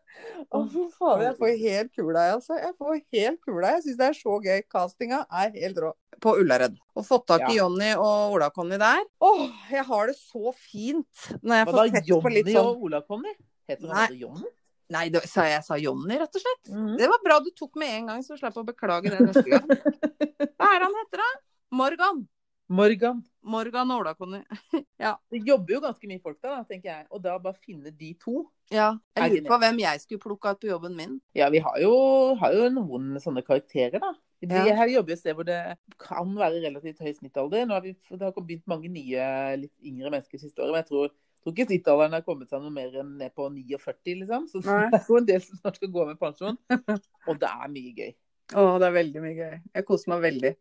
Å, fy faen, jeg får helt kula, altså. Jeg får helt kula. Jeg syns det er så gøy. Castinga er helt rå. På Ullared. Og fått tak i Ja. Jonny og Ola-Conny der. Åh, jeg har det så fint når jeg Hva får sett på litt sånn Jonny og Ola-Conny? Heter Nei. Jonny? Nei, det, sa jeg sa Jonny, rett og slett. Mhm. Det var bra du tok med en gang, så slapp å beklage det neste gang. Hva er det han heter, da? Morgan. Morgan. Morgan og Ola-Conny. Det jobber jo ganske mye folk der, da, tenker jeg. Og da bare finne de to. Ja. Jeg lurer på hvem jeg skulle plukka ut på jobben min. Ja, vi har jo, har jo noen sånne karakterer, da. Vi Ja. her jobber jo et sted hvor det kan være relativt høy snittalder. Nå har vi, det har begynt mange nye, litt yngre mennesker siste året, men jeg tror, tror ikke snittalderen har kommet seg noe mer enn ned på 49, liksom. Så Nei. det er jo en del som snart skal gå med pensjon. Og det er mye gøy. Å, det er veldig mye gøy. Jeg koser meg veldig.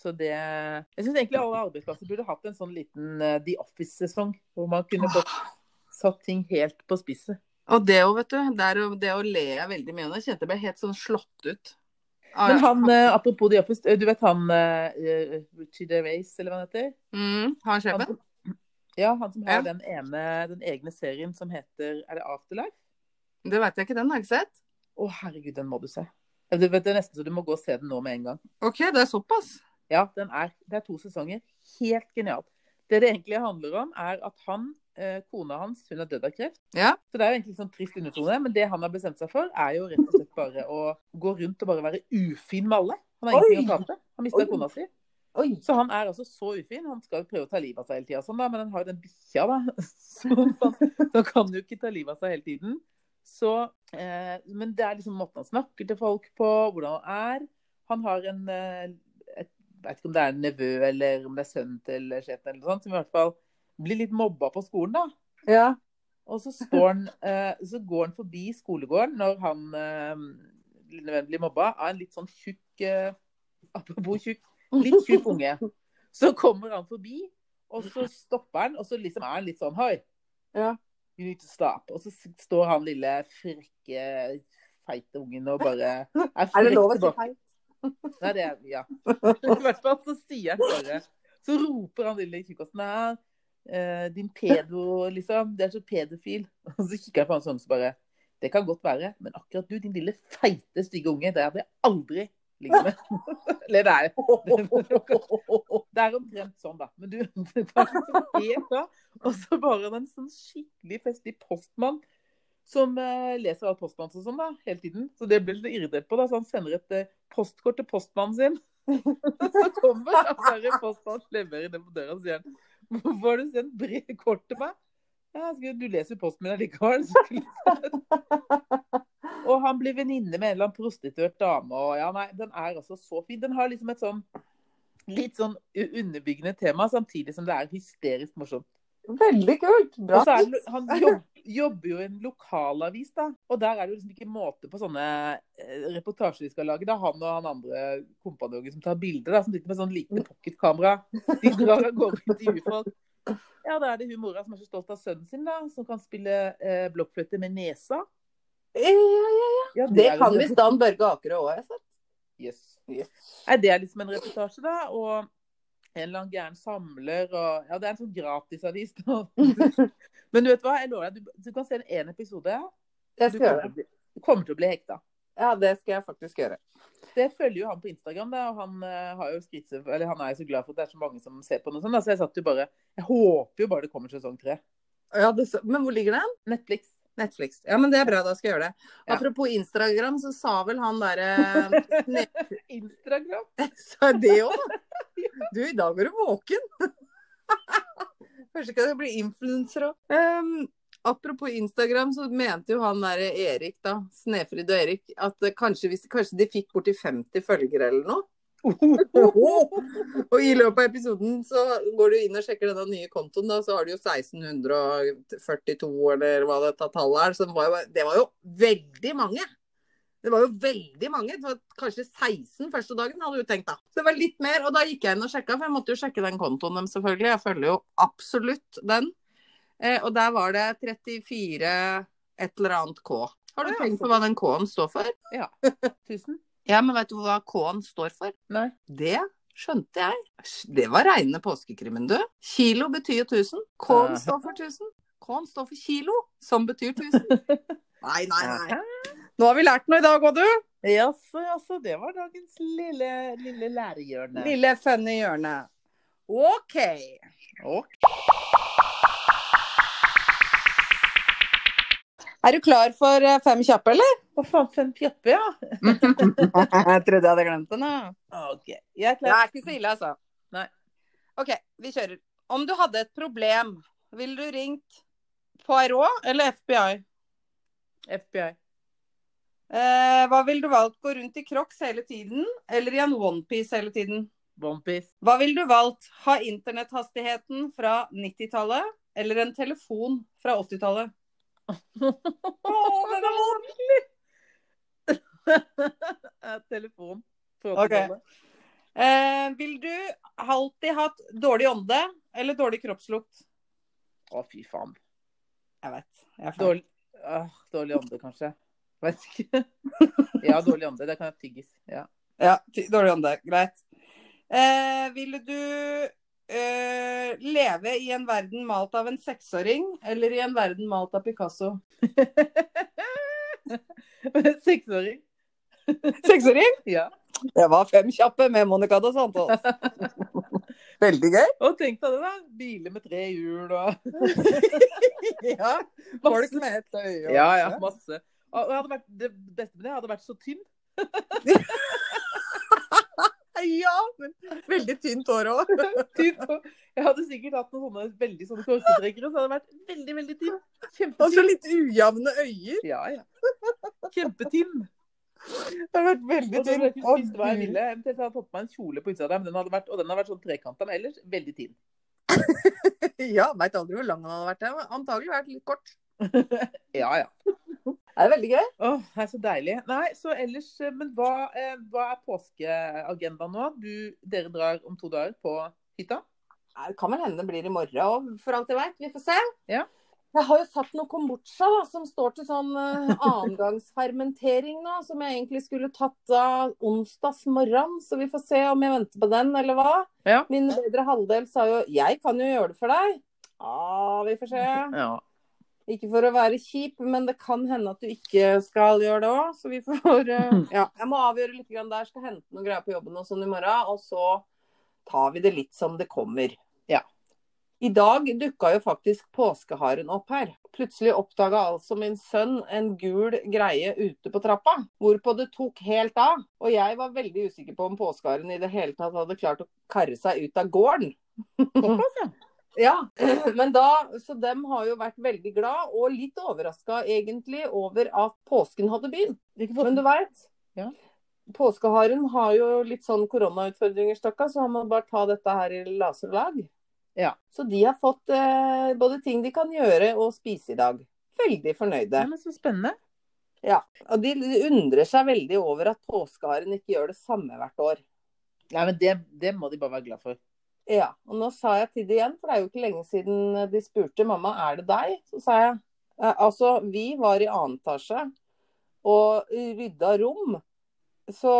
Så det Jeg syns egentlig alle arbeidsplasser burde hatt en sånn liten uh, The Office-sesong, hvor man kunne fått satt ting helt på spisset. Og det òg, vet du. Det, er, det å le jeg veldig mye av. Jeg kjente jeg ble helt sånn slått ut. Ah, Men han, uh, apropos The Office, eh, du vet han uh, Richie DeRace, eller hva han heter? mm, Han Han sjefen? ja, han som har Ja. den ene, den egne serien som heter Er det Afterlife? Det veit jeg ikke. Den har jeg ikke sett. Å, herregud, den må du se. Du vet, det er nesten så du må gå og se den nå med en gang. OK, det er såpass. Ja, den er, det er to sesonger. Helt genialt. Det det egentlig handler om, er at han, eh, kona hans, hun er dødd av kreft. Ja. Så det er jo egentlig sånn trist undertone, men det han har bestemt seg for, er jo rett og slett bare å gå rundt og bare være ufin med alle. Han har ingenting å tape. Han mista kona si. Oi. Så han er altså så ufin. Han skal prøve å ta livet av seg hele tida, sånn, men han har jo den bikkja, da. Så han, han kan jo ikke ta livet av seg hele tiden. Så, eh, men det er liksom måten han snakker til folk på, hvordan han er. Han har en eh, vet ikke om det er en nevø eller om det er sønnen til sjefen, eller noe sånt, som i hvert fall blir litt mobba på skolen. da. Ja. Og så, han, eh, så går han forbi skolegården når han eh, blir mobba av en litt sånn tjukk eh, Apropos tjukk, litt tjukk unge. Så kommer han forbi, og så stopper han, og så liksom er han litt sånn Hoi, Ja. you need to stop. Og så står han lille frekke, feite ungen og bare er Er det lov å si tilbake. Nei, det er Ja. I hvert fall så sier jeg bare Så roper han lille tjukkasen her. Eh, din pedo, liksom. Det er så pedofil. Og så kikker jeg på han sånn så bare Det kan godt være, men akkurat du, din lille feite, stygge unge, det hadde jeg aldri ligget med. Eller det er Det er omtrent sånn, da. Men du, det liksom helt da. Og så bare en sånn skikkelig festlig postmann som eh, leser alt postmanns og sånn da, hele tiden. Så det ble litt irritert på. da, Så han sender et eh, postkort til postmannen sin. så kommer han der postmannen leverer det på døra og sier han, hvorfor har du sendt brev kort til meg? Ja, du leser jo posten min allikevel. Og han blir venninne med en eller annen prostituert dame. og ja, nei, Den er altså så fin. Den har liksom et sånn litt sånn underbyggende tema, samtidig som det er hysterisk morsomt. Veldig kult. Bra tips. han jobb, jobber jo i en lokalavis, da. Og der er det jo liksom ikke måte på sånne eh, reportasjer de skal lage. Det er han og han andre kompanjongen som tar bilder, da, som sitter med sånn lite pocketkamera. De drar av gårde og intervjuer folk. Ja, da er det hun mora som er så stolt av sønnen sin, da, som kan spille eh, blokkfløyte med nesa. Ja, ja, ja. Ja, Det det kan visst Dan Børge Akerø òg, har jeg sett. Yes. Yes. Nei, det er liksom en reportasje, da. Og en eller annen gæren samler og Ja, det er en sånn gratisavis. Men du vet hva, jeg lover deg, du, du kan se en episode. Det Du skal gjøre kommer, bli- du kommer til å bli hekta. Ja, det skal jeg faktisk gjøre. Det følger jo han på Instagram, da, og han, eh, har jo eller han er jo så glad for at det er så mange som ser på noe og sånn, da, Så jeg satt jo bare Jeg håper jo bare det kommer sesong tre. Ja, det, men hvor ligger den? Netflix. Netflix. Ja, men det er bra, da skal jeg gjøre det. Ja. Apropos Instagram, så sa vel han derre Instagram. Sa det òg? Du, i dag er du våken. Kanskje ikke jeg skal bli influenser òg. apropos Instagram, så mente jo han der Erik, da, Snefrid og Erik, at kanskje, hvis, kanskje de fikk borti 50 følgere eller noe. Og i løpet av episoden så går du inn og sjekker denne nye kontoen, da, så har du jo 1642, eller hva dette tallet er. Så det var jo, det var jo veldig mange. Det var jo veldig mange. Det var kanskje 16 første dagen, hadde du tenkt da. Så det var litt mer, og da gikk jeg inn og sjekka, for jeg måtte jo sjekke den kontoen dem selvfølgelig. Jeg følger jo absolutt den. Eh, og der var det 34 et eller annet K. Har du Ja, tenkt på hva den K-en står for? Ja. Tusen? Ja, men vet du hva K-en står for? Nei. Det skjønte jeg. Det var reine påskekrimmen, du. Kilo betyr jo 1000. K-en står for 1000. K-en står for kilo, som betyr 1000. Nei, nei, nei. Nå har vi lært noe i dag òg, du. Jaså, jaså. Det var dagens lille, lille lærehjørne. Lille funny hjørne. OK. Ok. Er du klar for eh, fem kjappe, eller? Hva faen, fem kjappe, ja? jeg trodde jeg hadde glemt den. da. Ok. Jeg er Det er ikke så ille, altså. Nei. OK, vi kjører. Om du hadde et problem, ville du ringt Poirot eller FBI? FBI. Eh, hva ville du valgt? Gå rundt i crocs hele tiden, eller i en onepiece hele tiden? Onepiece. Hva ville du valgt? Ha internetthastigheten fra 90-tallet, eller en telefon fra 80-tallet? Å, den er vanskelig! Eh, Telefon. Fra Ok. 80-tallet. Eh, vil du alltid hatt dårlig ånde eller dårlig kroppslukt? Å, fy faen. Jeg vet. Jeg. Dårlig, Åh, dårlig ånde, kanskje. Vet ikke. Ja, dårlig ånde. Det kan tygges. Ja. Ja, dårlig ånde. Greit. Eh, ville du eh, leve i en verden malt av en seksåring, eller i en verden malt av Picasso? Seksåring. Seksåring? Ja. Det var fem kjappe med Monica dos Santos. Veldig gøy. Og tenk deg det, da. Biler med tre hjul og Ja. Folk med et øye. Ja, ja, masse. Og hadde vært, det beste med det hadde vært så tynn. Ja, men veldig tynt hår òg. Jeg hadde sikkert hatt noen sånne veldig sånne korketrekkere, så hadde det vært veldig, veldig tynn. Og så litt ujevne øyer. Ja, ja. Kjempetynn. Det har vært veldig hadde jeg spist hva jeg ville. Eventuelt hadde jeg fått på meg en kjole på utsida men den hadde vært, og den hadde vært sånn trekanta, men ellers veldig tynn. Ja, veit aldri hvor lang den hadde vært. Antagelig vært litt kort. Ja, ja. Det er veldig gøy. Åh, det er så deilig. Nei, så ellers eh, Men hva, eh, hva er påskeagendaen nå? Du, dere drar om to dager på hytta? Det kan vel hende det blir i morgen òg, for alt jeg veit. Vi får se. Ja. Jeg har jo satt noe kombucha da, som står til sånn uh, annengangsfermentering nå, som jeg egentlig skulle tatt av onsdags morgen. Så vi får se om jeg venter på den, eller hva. Ja. Min bedre halvdel sa jo 'jeg kan jo gjøre det for deg'. Ja, vi får se. Ja. Ikke for å være kjip, men det kan hende at du ikke skal gjøre det òg. Så vi får eh, Ja. Jeg må avgjøre litt grann der. Skal hente noen greier på jobben og sånn i morgen. Og så tar vi det litt som det kommer. Ja. I dag dukka jo faktisk påskeharen opp her. Plutselig oppdaga altså min sønn en gul greie ute på trappa, hvorpå det tok helt av. Og jeg var veldig usikker på om påskeharen i det hele tatt hadde klart å karre seg ut av gården. Ja. Men da, så dem har jo vært veldig glad, og litt overraska egentlig over at påsken hadde begynt. Men du veit, Ja. påskeharen har jo litt sånn koronautfordringer, stakkar, så han må bare ta dette her i laserlag. Ja. Så de har fått eh, både ting de kan gjøre og spise i dag. Veldig fornøyde. Ja, men så spennende. Ja, og de undrer seg veldig over at påskeharen ikke gjør det samme hvert år. Nei, men det, det må de bare være glad for. Ja, og nå sa jeg til det igjen, for det er jo ikke lenge siden de spurte mamma, er det deg? Så sa jeg, eh, altså vi var i annen etasje og rydda rom, så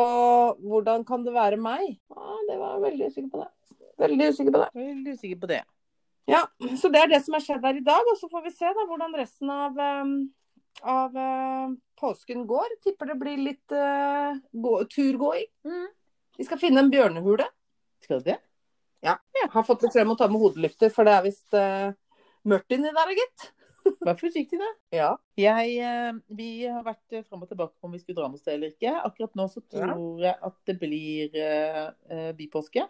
hvordan kan det være meg? Ja, det var jeg veldig usikker på det. Veldig usikker på det. Veldig usikker på det. Ja, så det er det som har skjedd her i dag, og så får vi se da hvordan resten av, eh, av eh, påsken går. Tipper det blir litt uh, turgåing. turgåing. Vi skal finne en bjørnehule. Skal du det? Har fått litt frem å ta med hodelykter, for det er visst uh, mørkt inni der, gitt. Vær forsiktig, da. Ja. Jeg, eh, vi har vært frem fram og tilbake på om vi skulle dra noe sted eller ikke. Akkurat nå så tror jeg at det blir eh, eh, bypåske.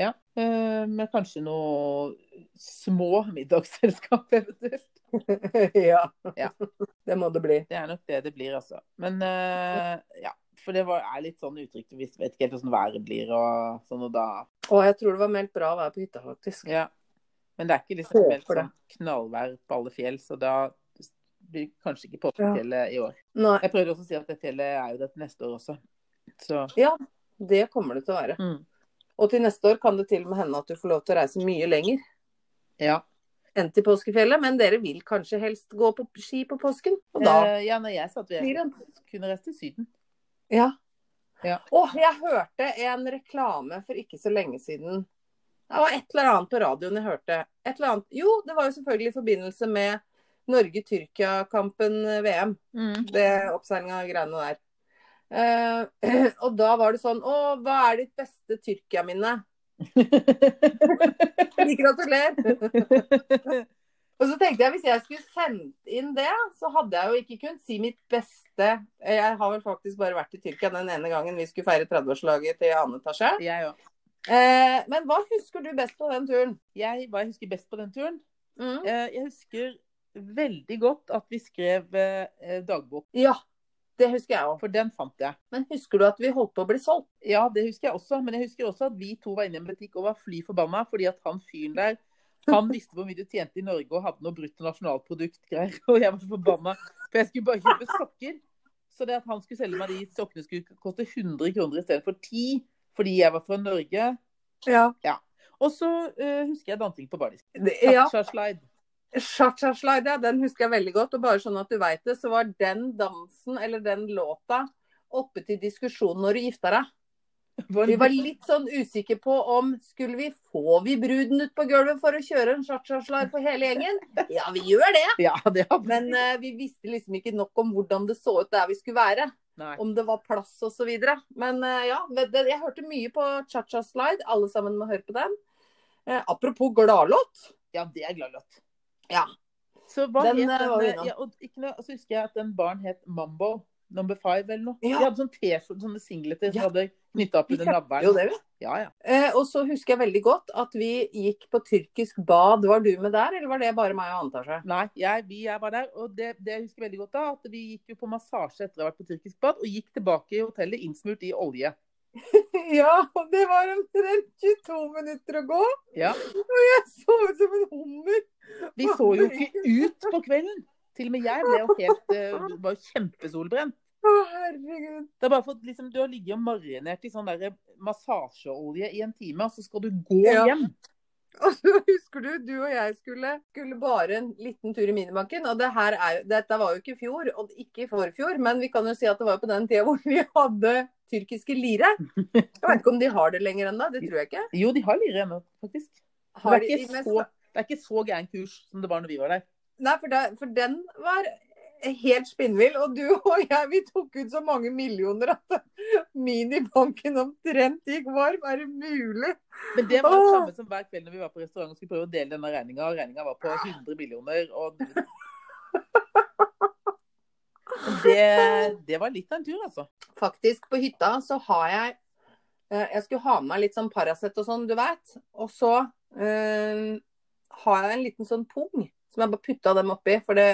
ja. Eh, med kanskje noe små middagsselskap eventuelt. ja. Ja. Det må det bli. Det er nok det det blir, altså. Men uh, ja. For det var, er litt sånn utrygt. Du vet ikke helt hvordan været blir og sånn, og da Å, jeg tror det var meldt bra vær på hytta, faktisk. Ja. Men det er ikke liksom meldt sånn knallvær på alle fjell, så da blir det kanskje ikke påskefjellet i år. Nei. Jeg prøvde også å si at det fjellet er jo det til neste år også. Så Ja, det kommer det til å være. mm. Og til neste år kan det til og med hende at du får lov til å reise mye lenger ja. enn til påskefjellet. Men dere vil kanskje helst gå på ski på påsken? Og da Eh, ja, når jeg sa at vi blir det kunne reise til Syden. Ja. Ja. Å, jeg hørte en reklame for ikke så lenge siden. Det var et eller annet på radioen jeg hørte. Et eller annet. Jo, det var jo selvfølgelig i forbindelse med Norge-Tyrkia-kampen VM. Det oppseilinga av greiene der. Uh, og da var det sånn Å, hva er ditt beste Tyrkia-minne? Gratulerer! Og så tenkte jeg hvis jeg skulle sendt inn det, så hadde jeg jo ikke kunnet si mitt beste Jeg har vel faktisk bare vært i Tyrkia den ene gangen vi skulle feire 30-årslaget til etasje. jeg. Eh, men hva husker du best på den turen? Jeg, hva jeg husker best på den turen? Mm. Eh, jeg husker veldig godt at vi skrev eh, dagbok, Ja, det husker jeg òg. for den fant jeg. Men husker du at vi holdt på å bli solgt? Ja, det husker jeg også. Men jeg husker også at vi to var inne i en butikk og var fly forbanna fordi at han fyren der han visste hvor mye du tjente i Norge og hadde noe bruttonasjonalprodukt-greier. Og jeg var så forbanna. For jeg skulle bare kjøpe sokker. Så det at han skulle selge meg de sokkene skulle koste 100 kroner i stedet for 10 fordi jeg var fra Norge. Ja. Og så uh, husker jeg dansing på bardisk. ja. Cha-cha-slide. Cha-cha-slide, ja, den husker jeg veldig godt. Og bare sånn at du veit det, så var den dansen, eller den låta, oppe til diskusjon når du gifta deg. Vi var litt sånn usikre på om skulle vi få vi bruden ut på gulvet for å kjøre en cha-cha-slide for hele gjengen. Ja, vi gjør det. Ja, det Men uh, vi visste liksom ikke nok om hvordan det så ut der vi skulle være. Nei. Om det var plass osv. Men uh, ja, jeg hørte mye på cha-cha-slide. Alle sammen må høre på den. Uh, apropos gladlåt. Ja, det er gladlåt. Ja. Så hva Den, het den? Ja, og ikke noe, så husker jeg at den baren het Mambo number five eller noe. Ja. De hadde sånn T-skjorte, sånne singleter som Ja. hadde knytta opp under navlen. Ja, ja. Eh, og så husker jeg veldig godt at vi gikk på tyrkisk bad. Var du med der, eller var det bare meg og Antasje? Nei, jeg, vi, jeg var der, og det, det jeg husker veldig godt da, at vi gikk jo på massasje etter å ha vært på tyrkisk bad, og gikk tilbake i hotellet innsmurt i olje. Ja, og det var omtrent 22 minutter å gå. Ja. Og jeg så ut som en hummer. Vi så jo ikke ut på kvelden. Til og med jeg ble jo helt eh, var kjempesolbrent. Å, herregud. Det er bare for liksom, Du har ligget og marinert i sånn der massasjeolje i en time, og så skal du gå Ja. hjem. Og så husker du, du og jeg skulle, skulle bare en liten tur i minibanken. Og det er, dette var jo ikke i fjor, og ikke i forfjor, men vi kan jo si at det var på den tida hvor vi hadde tyrkiske lire. Jeg vet ikke om de har det lenger ennå, det tror jeg ikke. Jo, de har lire ennå, faktisk. Det er, de, så, det er ikke så gæren kurs som det var når vi var der. Nei, for, det, for den var helt spinnvill. Og du og jeg, vi tok ut så mange millioner at minibanken omtrent gikk varm. Er det mulig? Men det var det samme som hver kveld når vi var på restaurant og skulle prøve å dele denne regninga. Og regninga var på 100 millioner. Og det, det var litt av en tur, altså. Faktisk, på hytta så har jeg eh, Jeg skulle ha med meg litt sånn Paracet og sånn, du vet. Og så øh, har jeg en liten sånn pung som jeg bare putta dem oppi, for det,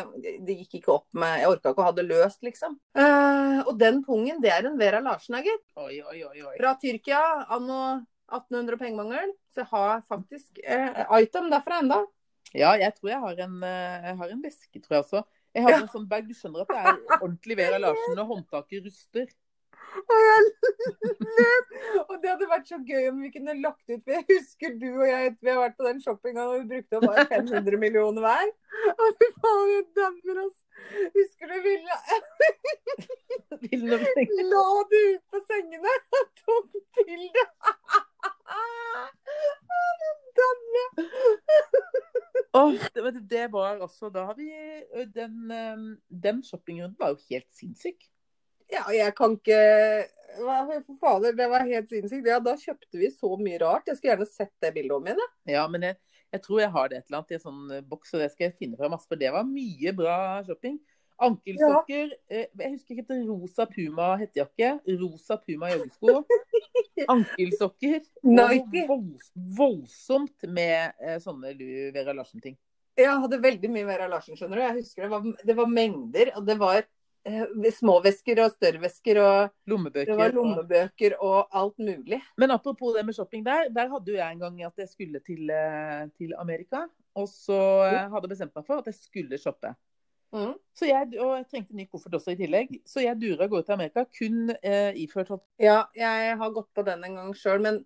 det gikk ikke opp med Jeg orka ikke å ha det løst, liksom. Uh, og den pungen, det er en Vera Larsen, da, gitt. Oi, oi, oi. oi. Fra Tyrkia anno 1800 og pengemangel. Så jeg har faktisk uh, item derfra enda. Ja, jeg tror jeg har en, eh, jeg har en veske, tror jeg også. Jeg har Ja. en sånn bag. Du skjønner at det er ordentlig Vera Larsen når håndtaket ruster. Og jeg løp. Og det hadde vært så gøy om vi kunne lagt ut For jeg husker du og jeg vi har vært på den shoppinga og vi brukte bare 500 millioner hver. Å, fy faen, jeg dammer, ass. Husker du vi la, det ut på sengene og tok bilde? Oh, det det, var altså Da har vi den, den shoppingrunden var jo helt sinnssyk. Ja, jeg kan ikke Hva fader, det var helt sinnssykt. Ja, da kjøpte vi så mye rart. Jeg skulle gjerne sett det bildet om igjen. Ja, men jeg, jeg tror jeg har det et eller annet i en sånn boks, og det skal jeg finne fram masse, for det var mye bra shopping. Ankelsokker. Ja. Jeg husker ikke det rosa Puma hettejakke. Rosa Puma joggesko. Ankelsokker. Nike. Volds, voldsomt med ø, sånne Louis Vera Larsen-ting. Jeg hadde veldig mye Vera Larsen, skjønner du. Jeg husker det var, det var mengder. Og det var eh, små vesker og større vesker, og Lommebøker. det var lommebøker og alt mulig. Men apropos det med shopping der, der hadde jo jeg en gang at jeg skulle til, eh, til Amerika. Og så eh, hadde jeg bestemt meg for at jeg skulle shoppe. Mm. Så jeg, og jeg trengte ny koffert også i tillegg. Så jeg dura av gårde til Amerika kun eh, iført hot. Ja, jeg har gått på den en gang sjøl, men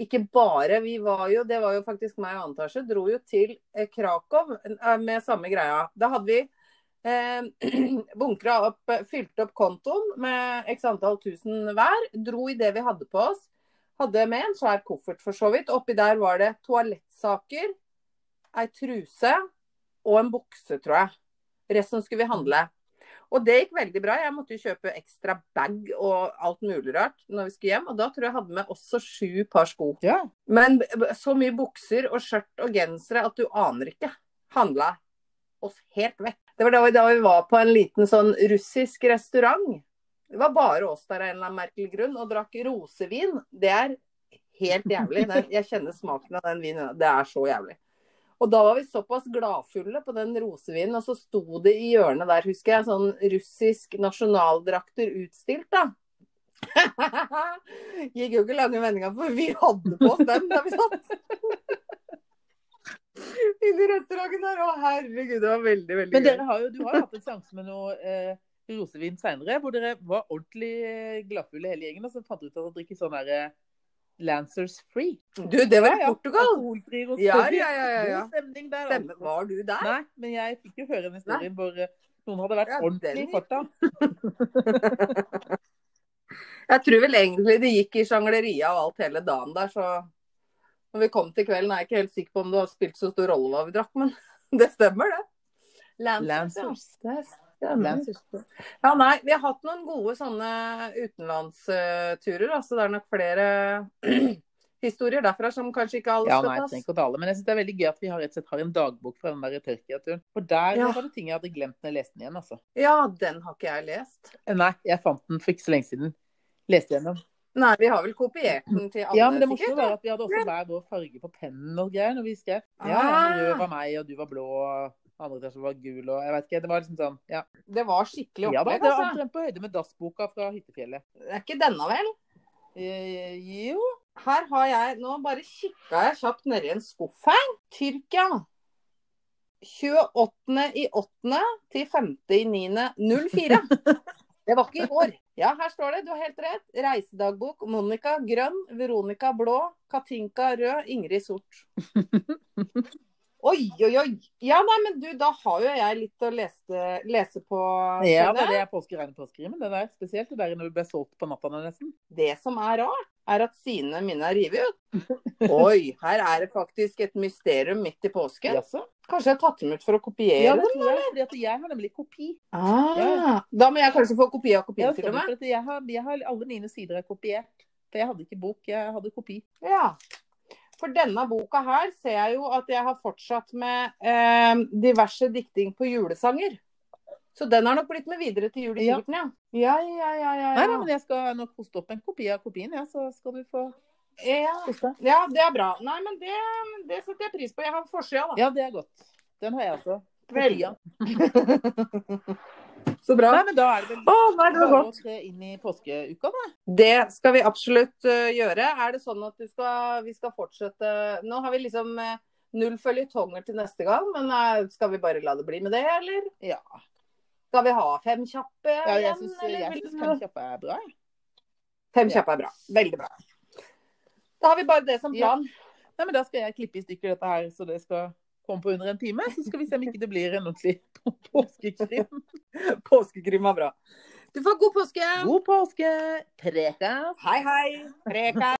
ikke bare. Vi var jo, det var jo faktisk meg og Antasje, dro jo til eh, Krakow eh, med samme greia. Da hadde vi eh, bunkra opp, fylte opp kontoen med x antall tusen hver. Dro i det vi hadde på oss. Hadde med en svær koffert for så vidt. Oppi der var det toalettsaker, ei truse og en bukse, tror jeg. Resten skulle vi handle. Og det gikk veldig bra. Jeg måtte jo kjøpe ekstra bag og alt mulig rart når vi skulle hjem. Og da tror jeg jeg hadde med også sju par sko. Ja. Men så mye bukser og skjørt og gensere at du aner ikke. Handla oss helt vekk. Det var da vi, da vi var på en liten sånn russisk restaurant. Det var bare oss der av en eller annen merkelig grunn og drakk rosevin. Det er helt jævlig. Den, jeg kjenner smaken av den vinen. Det er så jævlig. Og da var vi såpass gladfulle på den rosevinen, og så sto det i hjørnet der, husker jeg, sånn russisk nasjonaldrakter utstilt, da. Gikk jo ikke lange vendinga, for vi hadde på oss den da vi satt. Inni restauranten der. Å herregud, det var veldig, veldig Men dere har jo, du har jo hatt en sjanse med noe eh, rosevin seinere, hvor dere var ordentlig eh, gladfulle hele gjengen, og så fant dere ut at dere drikker sånn derre Lancers Free. Du, det var i Ja. Portugal. Alkoholfri rosevin. Ja, ja, ja, ja, ja. God stemning der. Stemme, altså. Var du der? Nei, men jeg fikk jo høre en historie hvor eh, noen hadde vært Ja, ordentlig farta. Jeg tror vel egentlig det gikk i sjangleria og alt hele dagen der, så når vi kom til kvelden, er jeg ikke helt sikker på om det har spilt så stor rolle hva vi drakk, men det stemmer, det. Lancers. Ja. Lancers. Ja, nei, vi har hatt noen gode sånne utenlandsturer, altså det er nok flere historier derfra som kanskje ikke alle Ja, skal nei, jeg tas. trenger ikke å tale, men jeg synes det er veldig gøy at vi har, rett og slett har en dagbok fra den der Tyrkia-turen. For der Ja. var det ting jeg hadde glemt når jeg leste den igjen, altså. Ja, den har ikke jeg lest. Nei, jeg fant den for ikke så lenge siden. Leste gjennom. Nei, vi har vel kopiert den til alle, Ja, men det morsomme var at vi hadde også hver vår farge på pennen og greier når vi skrev. Ja, Ah. rød var meg, og du var blå, og andre etasje var gul, og jeg vet ikke. Det var liksom sånn, ja. Det var skikkelig Ja da, Ja, det var altså. omtrent på høyde med dassboka fra Hyttefjellet. Det er ikke denne, vel? Eh, jo. Her har jeg Nå bare kikka jeg kjapt nedi en skuff her. Tyrkia. 28. i 8. til 5. i 9. 04. Det var ikke i går. Ja, her står det. Du har helt rett. Reisedagbok. Monica grønn. Veronica blå. Katinka rød. Ingrid sort. Oi, oi, oi. Ja, nei, men du, da har jo jeg litt å lese, lese på. Ja, det, jeg. det er påske, reine påskekrimen. Det der spesielt. Det der når du ble solgt på natta nesten. Det som er rart, er at sidene mine er revet ut. Oi, her er det faktisk et mysterium midt i påsken. Jaså? Kanskje jeg har tatt dem ut for å kopiere Ja, det tror jeg. Fordi at jeg har nemlig kopi. Ah, da må jeg kanskje få kopi av kopien til med. jeg, har, jeg har alle mine sider er kopiert. For jeg hadde ikke bok, jeg hadde kopi. Ja. For denne boka her ser jeg jo at jeg har fortsatt med eh, diverse dikting på julesanger. Så den har nok blitt med videre til jul i Ja. ja. Ja, ja, ja, ja. Nei, ja. nei, men jeg skal nok poste opp en kopi av kopien, ja, så skal du få ja. ja, det er bra. Nei, men det, det setter jeg pris på. Jeg har forsida, da. Ja, det er godt. Den har jeg også. Vel. Så bra. Nei, men da er det vel Å, nei, det var godt. inn i påskeuka, da. Det skal vi absolutt uh, gjøre. Er det sånn at skal, vi skal fortsette Nå har vi liksom uh, null føljetonger til neste gang, men uh, skal vi bare la det bli med det, eller? Ja. Skal vi ha fem kjappe igjen? Ja, jeg syns fem kjappe er bra. Fem Ja. kjappe er bra. Veldig bra. Da har vi bare det som plan. Ja. Nei, men da skal jeg klippe i stykker dette her, så det skal komme på under en time. Så skal vi se om ikke det blir en ordentlig påskekrim. Påskekrim er bra. Du får god påske. God påske. Prekas. Hei, hei. Prekas.